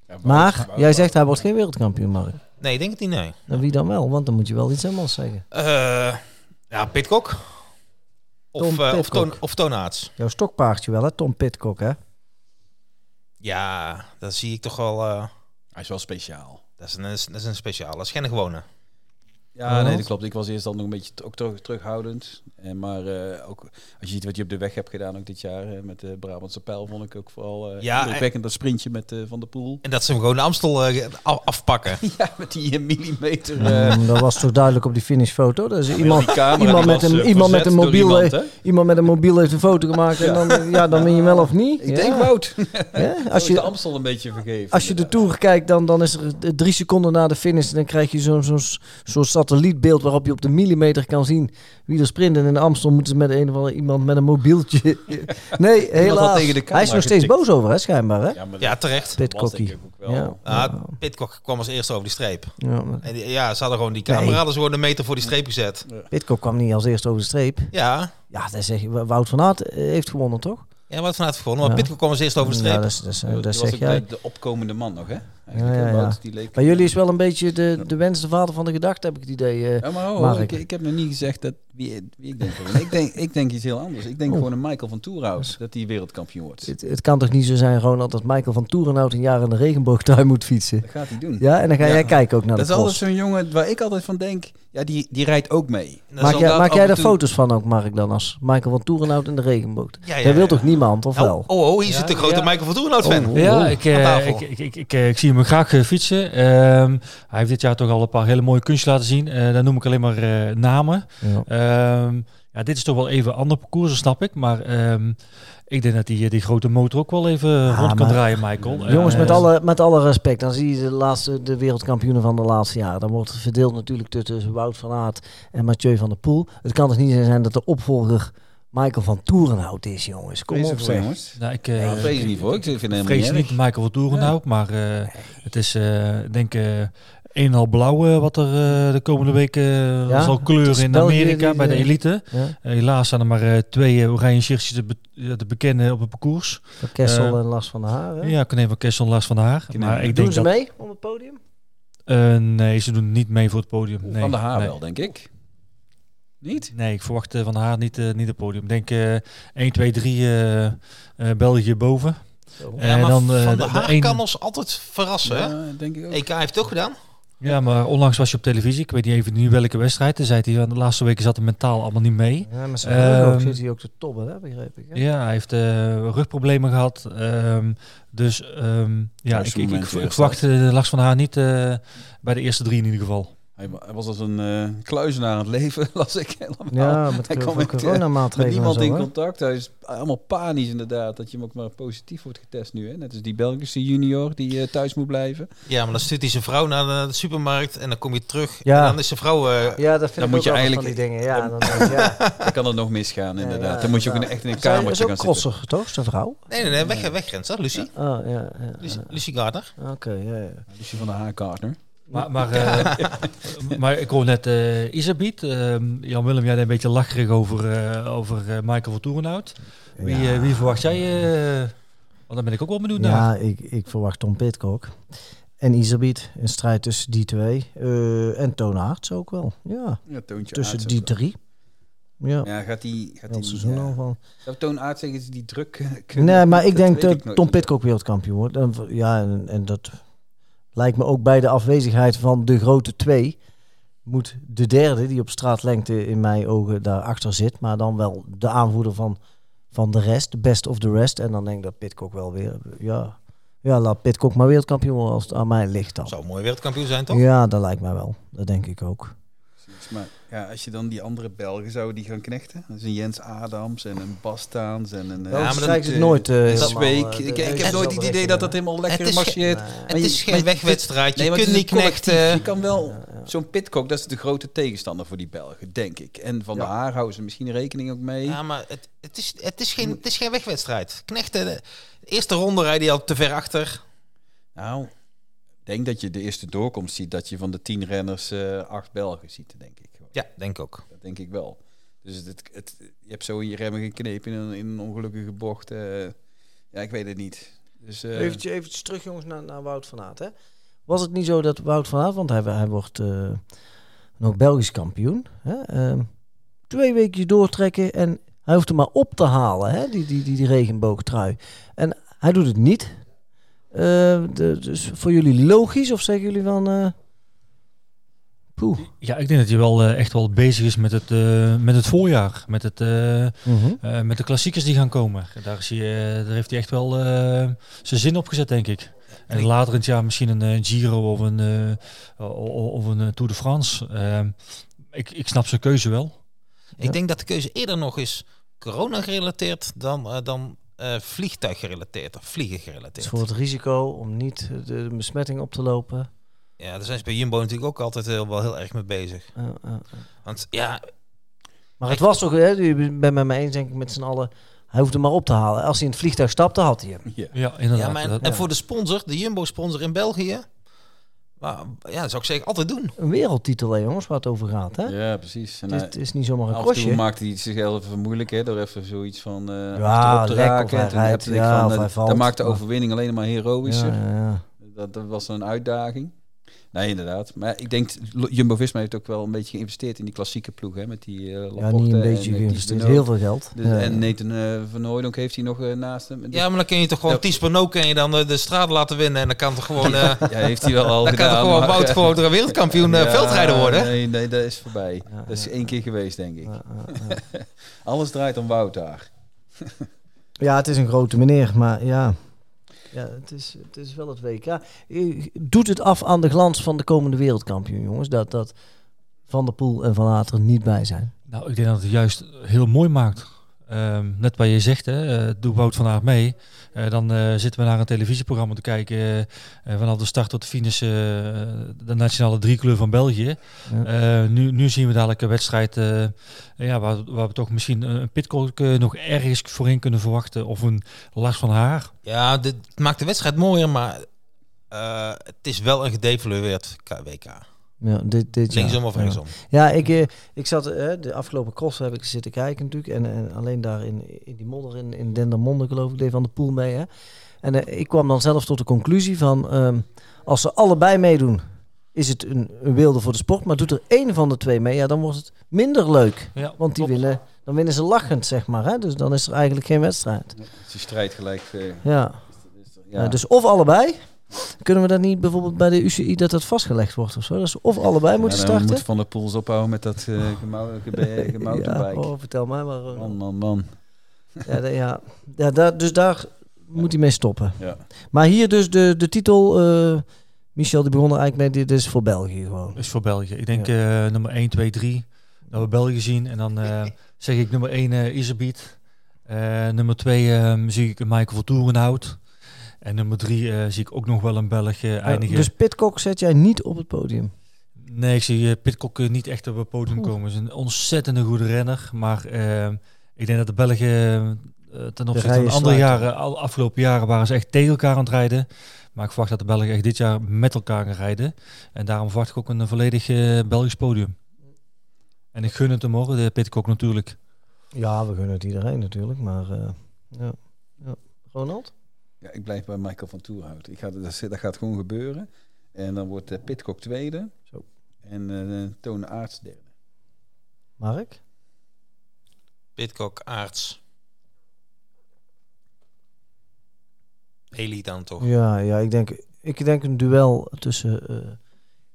S1: Ja, maar jij zegt hij wordt geen wereldkampioen, Mark.
S2: Nee, ik denk het niet, nee.
S1: Nou, wie dan wel? Want dan moet je wel iets anders zeggen.
S2: ja, Pitcock. Of, uh, of, toon, of toonaarts.
S1: Jouw stokpaardje wel, hè? Tom Pitcock, hè?
S2: Ja, dat zie ik toch wel... Uh...
S4: Hij is wel speciaal.
S2: Dat is een, dat is een speciaal. Dat is geen gewone.
S4: Ja, nee, dat klopt. Ik was eerst dan nog een beetje ook terug, terughoudend. En maar uh, ook als je ziet wat je op de weg hebt gedaan ook dit jaar uh, met de Brabantse pijl, vond ik ook vooral uh, ja, indrukwekkend dat sprintje met Van de Poel.
S2: En dat ze hem gewoon de Amstel afpakken.
S4: ja, met die millimeter.
S1: Mm, dat was toch duidelijk op die finishfoto. Dus ja, iemand, iemand, met een, iemand met een mobiel iemand, heeft, iemand met een mobiel heeft een foto gemaakt en dan, ja, dan ben je wel of niet.
S4: Ik denk Wout.
S1: Als je
S4: de Amstel een beetje vergeven.
S1: Als je de Tour kijkt, dan, dan is er drie seconden na de finish, dan krijg je zo'n zo'n zo satellietbeeld waarop je op de millimeter kan zien wie er sprint. En in Amstel moeten ze met een of andere iemand met een mobieltje. nee, helaas. Hij is nog steeds boos over, hè, schijnbaar. Hè?
S2: Ja, ja terecht.
S1: Pitcockie.
S2: Ja. Ah, Pitcock kwam als eerste over die streep. Ja, en die, ja ze hadden gewoon die camera, nee. hadden ze gewoon een meter voor die streep gezet.
S1: Pitcock kwam niet als eerste over de streep.
S2: Ja.
S1: Ja, dat zeg je. Wout van Aert heeft gewonnen, toch?
S2: Ja, wat vanuit gewonnen. Maar ja. Pitcock kwam als eerste over de streep. Ja,
S1: dat, dat, dat, dat zeg jij.
S4: De opkomende man nog, hè?
S1: Ja, ja, ja. Maar jullie is wel een beetje de, de wens de vader van de gedachte, heb ik het idee. Uh,
S4: ja, maar oh, ik, ik, heb nog niet gezegd dat wie, wie ik denk. ik denk. Ik denk iets heel anders. Ik denk oh. gewoon een Michael van Toerhout dat hij wereldkampioen wordt.
S1: Het, het, kan toch niet zo zijn, Ronald, dat Michael van Toerenhout een jaar in de regenboogtuin moet fietsen?
S4: Dat gaat hij doen.
S1: Ja, en dan ga jij kijken ook naar
S4: dat
S1: de
S4: Dat is altijd zo'n jongen waar ik altijd van denk, ja, die, die rijdt ook mee.
S1: Maak, jij, maak jij daar foto's van ook, Mark, dan als Michael van Toerenhout in de regenboog? Ja, wil toch niemand, of
S2: oh,
S1: wel?
S2: Oh, oh, hier zit de grote Michael van Toerenhout fan.
S3: ja, ik, ik, ik, ik, ik, zie hem graag fietsen. Ehm, hij heeft dit jaar toch al een paar hele mooie kunstjes laten zien. Uh, dan noem ik alleen maar namen. Ja. Ehm, ja, dit is toch wel even een ander parcours, snap ik. Maar ehm, ik denk dat die, die grote motor ook wel even ja, rond kan draaien, Michael.
S1: Jongens, met, alle, met alle respect, dan zie je de, laatste, de wereldkampioenen van de laatste jaren. Dan wordt het verdeeld natuurlijk tussen Wout van Aert en Mathieu van der Poel. Het kan dus niet zijn dat de opvolger Michael van Toerenhout is, jongens. Kom op,
S4: jongens. Nou, ik uh, vrees niet voor. Ik vind
S3: vrees niet Michael van Toerenhout, maar uh, het is uh, denk ik een al blauw wat er de komende weken ja? zal kleuren in Amerika bij de elite. Ja? helaas zijn er maar twee oranje shirtjes te, te, bekennen op het parcours.
S1: Van Kessel en Lars van der Haar. Hè?
S3: Ja, even van Kessel en Lars van der Haar.
S1: Maar ik doen denk ze dat... mee op het podium?
S3: nee, ze doen niet mee voor het podium. Nee,
S4: van der Haar wel, denk ik. Niet?
S3: Nee, ik verwacht uh, van haar niet, uh, niet het podium. Ik denk uh, 1, 2, 3 België boven.
S2: en dan, van de Haar de kan ons altijd verrassen. Ja? Denk ik ook. EK heeft het ook gedaan.
S3: Ja, maar onlangs was je op televisie. Ik weet niet even nu welke wedstrijd. Toen zei hij, de laatste weken zat hij mentaal allemaal niet mee.
S1: Ja, maar zijn um, ook, zit hij ook te toppen, hè, begreep ik. Hè?
S3: Ja, hij heeft uh, rugproblemen gehad. Um, dus um, ja, ik, ik, ik, ik verwacht de Lars van Haar niet uh, bij de eerste drie in ieder geval.
S4: Hij, was als een uh, kluizenaar aan het leven, las ik helemaal.
S1: Ja, met, hij kwam coronamaatregelen
S4: met niemand in contact. Hij is allemaal panisch inderdaad, dat je hem ook maar positief wordt getest nu. Hè? Net als die Belgische junior die uh, thuis moet blijven.
S2: Ja, maar dan stuurt hij zijn vrouw naar de, supermarkt en dan kom je terug ja. en dan is zijn vrouw... Uh,
S1: ja, dat vind dan ik moet je eigenlijk, van die dingen. Ja, dan, dan, ja.
S4: dan kan het nog misgaan inderdaad. Ja, dan moet je ook echt in een kamertje gaan
S1: zitten. Is toch, zijn vrouw?
S2: Nee, nee, nee weg, Lucie.
S1: Oh, ja,
S2: Lucie, Lucie Gardner.
S1: Oké, ja, ja.
S4: Lucie van de Haar Gardner.
S3: Maar, maar, uh, maar ik hoor net uh, Isabiet. Uh, Jan Willem, jij deed een beetje lacherig over, uh, over Michael van Toerenhout. Wie, ja. wie verwacht jij? want daar ben ik ook wel benieuwd
S1: ja,
S3: naar.
S1: Ja, ik, ik verwacht Tom Pitcock. En Isabiet, een strijd tussen die twee. en Toon Aerts ook wel. Ja, ja tussen die drie.
S4: Ja. ja, gaat die gaat die
S1: seizoen ja. al van.
S4: Zou Toon Aerts zeggen is die druk?
S1: Nee, maar ik denk dat Tom Pitcock wereldkampioen wordt. Ja, en, en dat lijkt me ook bij de afwezigheid van de grote twee. Moet de derde, die op straatlengte in mijn ogen daarachter zit, maar dan wel de aanvoerder van, van de rest, de best of the rest. En dan denk ik dat Pitcock wel weer, ja, ja laat Pitcock maar wereldkampioen worden als het aan mij ligt dan.
S2: Zou een mooi wereldkampioen zijn, toch?
S1: Ja, dat lijkt mij wel. Dat denk ik ook.
S4: Maar ja, als je dan die andere Belgen zou die gaan knechten, dat is een Jens Adams en een Bastaans en een.
S1: Ja, maar dan het nooit. Uh,
S4: dat week. ik, ik heb nooit het idee dat dat helemaal lekker marcheert.
S2: Het is geen wegwedstrijd. Je kunt niet knechten.
S4: Je kan wel zo'n Pitcock, dat is de grote tegenstander voor die Belgen, denk ik. En van de Haar houden ze misschien rekening ook mee.
S2: Ja, maar het, het, is, het, is, geen, het is geen wegwedstrijd. Knechten, de eerste ronde rijden die al te ver achter.
S4: Nou, denk dat je de eerste doorkomst ziet dat je van de tien renners uh, acht Belgen ziet, denk ik.
S2: Ja, denk ook.
S4: Dat denk ik wel. Dus het, het, je hebt zo in je remmen geknepen in een, in een ongelukkige bocht. Uh, ja, ik weet het niet. Dus, uh,
S1: eventjes, eventjes terug jongens naar, naar Wout van Aert. Hè? Was het niet zo dat Wout van Aert, want hij, hij wordt uh, nog Belgisch kampioen. Hè? Ehm, twee weken doortrekken en hij hoeft hem maar op te halen, hè? Die, die, die, die regenboogtrui. En hij doet het niet. De, dus voor jullie logisch of zeggen jullie van...
S3: Poeh. Ja, ik denk dat hij wel uh, echt wel bezig is met het, uh, met het voorjaar. Met, het, uh, uh, met de klassiekers die gaan komen. Daar, is hij, daar heeft hij echt wel zijn zin op gezet, denk ik. En later in het jaar misschien een Giro of een, of een Tour de France. ik, ik snap zijn keuze wel.
S2: Ik ja. denk dat de keuze eerder nog is corona gerelateerd dan, dan vliegtuig gerelateerd of vliegen gerelateerd. Dus
S1: voor het risico om niet de besmetting op te lopen.
S2: Ja, daar zijn ze bij Jumbo natuurlijk ook altijd heel, wel heel erg mee bezig. Uh, uh, Want ja...
S1: Maar het was toch, hè, u bent met mij eens denk ik met z'n allen... Hij hoefde maar op te halen. Als hij in het vliegtuig stapte, had hij hem.
S3: Ja, ja inderdaad. Ja,
S2: maar en, en voor de sponsor, de Jumbo-sponsor in België... Maar, ja, dat zou ik zeker altijd doen.
S1: Een wereldtitel, hè, jongens, waar het over gaat. Hè?
S4: Ja, precies.
S1: En het, is, is, niet zomaar een kostje.
S4: Toen maakte hij zichzelf even moeilijk, hè, door even zoiets van uh, ja, op te raken. En rijdt, ja, van, uh, dat maakte de overwinning alleen maar heroïscher. Ja, ja, dat, dat was een uitdaging. Nee, inderdaad. Maar ik denk, Jumbo-Visma heeft ook wel een beetje geïnvesteerd in die klassieke ploeg. Hè, met die uh,
S1: Ja, niet een beetje geïnvesteerd. Heel veel geld.
S4: Dus, ja. En Nathan uh, van Hooydonk heeft hij nog uh, naast hem.
S2: Ja, maar dan kun je toch gewoon Pernod kun je dan de straat laten winnen. En dan kan toch gewoon... ja,
S4: heeft hij wel al
S2: Dan
S4: gedaan,
S2: kan toch gewoon Wout gewoon een wereldkampioen veldrijder worden?
S4: Nee, nee, dat is voorbij. dat is één keer geweest, denk ik. Alles draait om Wout daar.
S1: ja, het is een grote meneer, maar ja... Ja, het is, het is wel het WK. Doet het af aan de glans van de komende wereldkampioen, jongens? Dat, dat Van der Poel en Van Ater niet bij zijn.
S3: Nou, ik denk dat het juist heel mooi maakt. Um, net wat je zegt, hè, uh, doe Wout van Aert mee. Uh, dan uh, zitten we naar een televisieprogramma te kijken. vanaf de start tot de finish de nationale driekleur van België. Ja. nu, nu zien we dadelijk een wedstrijd ja, waar, waar we toch misschien een pitcock nog ergens voorin kunnen verwachten. Of een Lars van Haar.
S2: Ja, dit maakt de wedstrijd mooier, maar het is wel een gedevalueerd WK.
S1: Ja, dit, dit
S2: Linksom of rechtsom?
S1: Ja, ik, eh, ik zat eh, de afgelopen cross heb ik zitten kijken natuurlijk. En, en alleen daar in, in die modder in, in Dendermonde geloof ik, deed Van de Poel mee. Hè. En uh, ik kwam dan zelf tot de conclusie van... Um, als ze allebei meedoen, is het een, een wilde voor de sport. Maar doet er één van de twee mee, ja, dan wordt het minder leuk. Ja, want die winnen, dan winnen ze lachend, zeg maar. Hè. Dus dan is er eigenlijk geen wedstrijd.
S4: Het is strijd gelijk.
S1: ja. ja. dus of allebei... Kunnen we dat niet bijvoorbeeld bij de UCI dat dat vastgelegd wordt of zo? Dat ze of allebei moeten starten?
S4: moet Van de Poels ophouden met dat uh, ja,
S1: oh, vertel mij maar.
S4: Uh, man, man, man.
S1: ja, de, ja. ja daar, dus daar moet hij mee stoppen. Ja. Maar hier dus de, de titel... Uh, Michel, die begon er eigenlijk mee, dit is voor België gewoon.
S3: Is voor België. Ik denk ja. nummer 1, 2, 3. Dat we België zien. En dan zeg ik nummer 1 uh, Iserbiet. nummer 2 zie ik Michael van Toerenhout. En nummer drie uh, zie ik ook nog wel een Belg uh, eindigen.
S1: dus Pitcock zet jij niet op het podium?
S3: Nee, ik zie uh, Pitcock niet echt op het podium komen. Hij is een ontzettende goede renner. Maar ik denk dat de Belgen ten opzichte van andere jaren, al afgelopen jaren, waren ze echt tegen elkaar aan het rijden. Maar ik verwacht dat de Belgen echt dit jaar met elkaar gaan rijden. En daarom verwacht ik ook een volledig Belgisch podium. En ik gun het hem hoor, de Pitcock natuurlijk.
S1: Ja, we gunnen het iedereen natuurlijk. Maar ja. ja. Ronald?
S4: Ja, ik blijf bij Michael van Toerhout. Ik ga, dat, dat gaat gewoon gebeuren. En dan wordt uh, Pitcock tweede. Zo. En uh, Toon Aarts derde.
S1: Mark?
S2: Pitcock, Aarts. Elite dan toch?
S1: Ja, ja ik, denk, ik denk een duel tussen uh,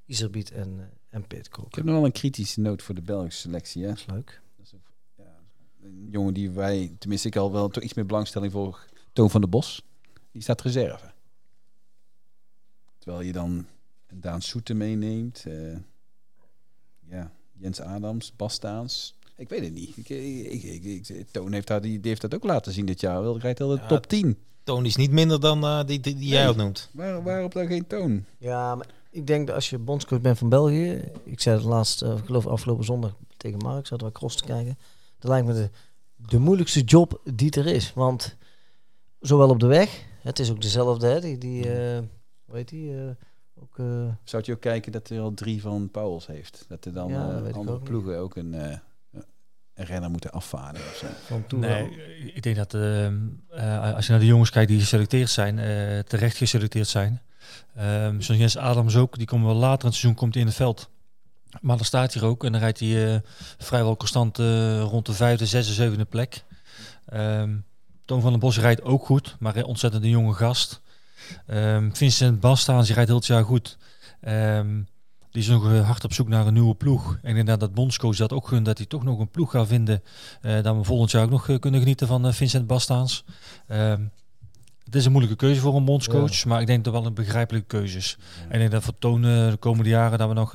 S1: Iserbiet en, uh, en Pitcock.
S4: Ik heb nog wel een kritische noot voor de Belgische selectie. Hè?
S1: Dat is leuk. Dat is
S4: een, ja, een jongen die wij, tenminste ik al wel toch iets meer belangstelling voor Toon van de Bos die staat reserve. Terwijl je dan Daan Soete meeneemt. Uh, ja, Jens Adams, Bas Staans. Ik weet het niet. Ik, ik, ik, Toon heeft, daar, die, die, heeft dat ook laten zien dit jaar. Hij rijdt al de top 10.
S2: Toon is niet minder dan uh, die, die, die jij ook noemt.
S4: Waar, waarop dan geen toon?
S1: Ja, maar ik denk dat als je bondscoach bent van België... Ik zei het laatst, uh, ik geloof afgelopen zondag tegen Mark... zat er cross te kijken. Dat lijkt me de, de moeilijkste job die er is. Want zowel op de weg het is ook dezelfde, hè? Die, die uh, hoe heet die? Uh, ook, uh...
S4: Zou je ook kijken dat er al drie van Pauwels heeft? Dat er dan ja, andere ploegen ook een, een renner moeten afvaren of
S3: zo? nee, ik denk dat als je naar de jongens kijkt die geselecteerd zijn, terecht geselecteerd zijn. Um, zoals Jens Adams ook, die komen wel later in het seizoen komt in het veld. Maar dan staat hij ook en dan rijdt hij vrijwel constant rond de vijfde, zesde, zevende plek. Um, Toon van den Bos rijdt ook goed, maar een ontzettend jonge gast. Um, Vincent Bastaans rijdt heel het jaar goed. Um, die is nog eh, hard op zoek naar een nieuwe ploeg. En inderdaad dat bondscoach dat ook gunt dat hij toch nog een ploeg gaat vinden. Uh, dat we volgend jaar ook nog uh, kunnen genieten van Vincent Bastaans. Um, het is een moeilijke keuze voor een bondscoach, maar ik denk dat wel een begrijpelijke keuzes. En ik denk dat voor Toon de komende jaren dat we nog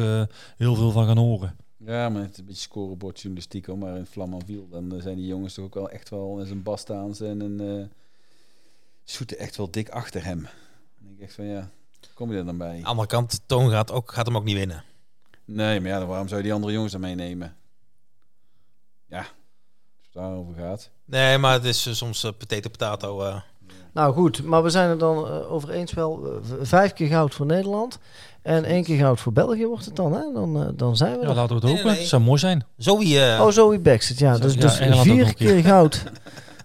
S3: heel veel van gaan horen.
S4: Ja, maar het is een beetje scorebordjournalistiek hoor. Maar in Flamanville, dan eh, zijn die jongens toch ook wel echt wel in zijn bastaans en een uh, zoete echt wel dik achter hem. Dan denk ik echt van ja, kom je er dan bij? Aan
S2: de andere kant, Toon gaat, ook, gaat hem ook niet winnen.
S4: Nee, maar ja, waarom zou je die andere jongens dan meenemen? Ja, als het daarover gaat.
S2: Nee, maar het is uh, soms uh, potato potato.
S1: Nou goed, maar we zijn er dan over eens wel. vijf keer goud voor Nederland. En één keer goud voor België wordt het dan, hè? Dan, uh, dan zijn we
S3: Ja, laten we het hopen. Het zou mooi zijn.
S2: Zoe... Uh...
S1: Oh, Zoe Baxter, ja. Dus, dus vier keer goud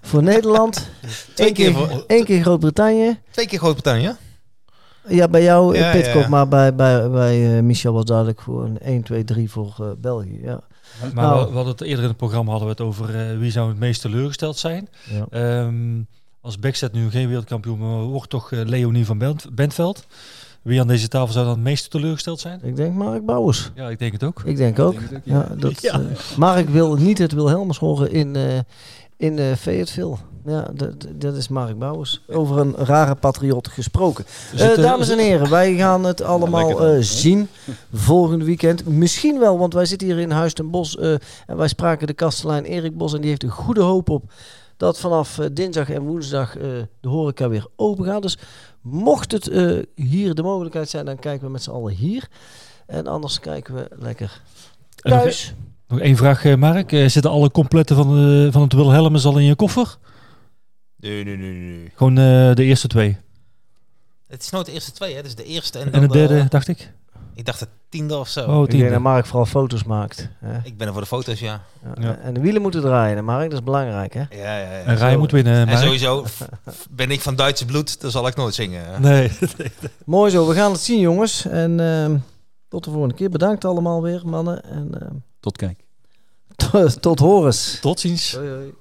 S1: voor Nederland. Eén keer, voor... één keer Groot-Brittannië.
S2: Twee keer Groot-Brittannië.
S1: Ja, bij jou ja, Pitcock, ja. maar bij, bij, bij uh, Michel was duidelijk voor een 1, 2, 3 voor uh, België. Ja.
S3: Maar nou, we, hadden het eerder in het programma hadden we het over uh, wie zou het meest teleurgesteld zijn. Ja. Um, als Backset nu geen wereldkampioen, maar wordt toch Leonie van Bentveld. Wie aan deze tafel zou dan het meest teleurgesteld zijn?
S1: Ik denk Mark Bouwers.
S3: Ja, ik denk het ook.
S1: Ik denk ook. Ja. dat, Uh, Mark wil niet het Wilhelmus horen in, uh, in uh, Fayetteville. Ja, dat is Mark Bouwers. Over een rare patriot gesproken. Uh, dames en heren, wij gaan het allemaal uh, zien volgende weekend. Misschien wel, want wij zitten hier in Huis ten Bos. Uh, en wij spraken de kastelein Erik Bos. En die heeft een goede hoop op dat vanaf dinsdag en woensdag de horeca weer open gaat. Dus mocht het hier de mogelijkheid zijn, dan kijken we met z'n allen hier. En anders kijken we lekker thuis.
S3: Nog één vraag, Mark. zitten alle completten van, van het Wilhelmus al in je koffer?
S2: Nee, nee, nee, nee.
S3: Gewoon uh, de eerste twee.
S2: Het is nooit de eerste twee, hè? Dus de eerste en,
S3: en dan de derde, dacht ik.
S2: Ik dacht het tiende of zo.
S1: Oh, tiende. Ik Mark vooral foto's maakt.
S2: Hè? Ik ben er voor de foto's, ja.
S1: ja. En de wielen moeten draaien, Mark. Dat is belangrijk, hè? Ja,
S2: ja, ja.
S3: En Rij moet winnen,
S2: En sowieso ben ik van Duitse bloed, dan zal ik nooit zingen.
S3: Nee.
S1: Mooi zo. We gaan het zien, jongens. En uh, tot de volgende keer. Bedankt allemaal weer, mannen. En, uh,
S3: tot kijk.
S1: tot horens.
S3: Tot ziens.
S1: Hoi, hoi.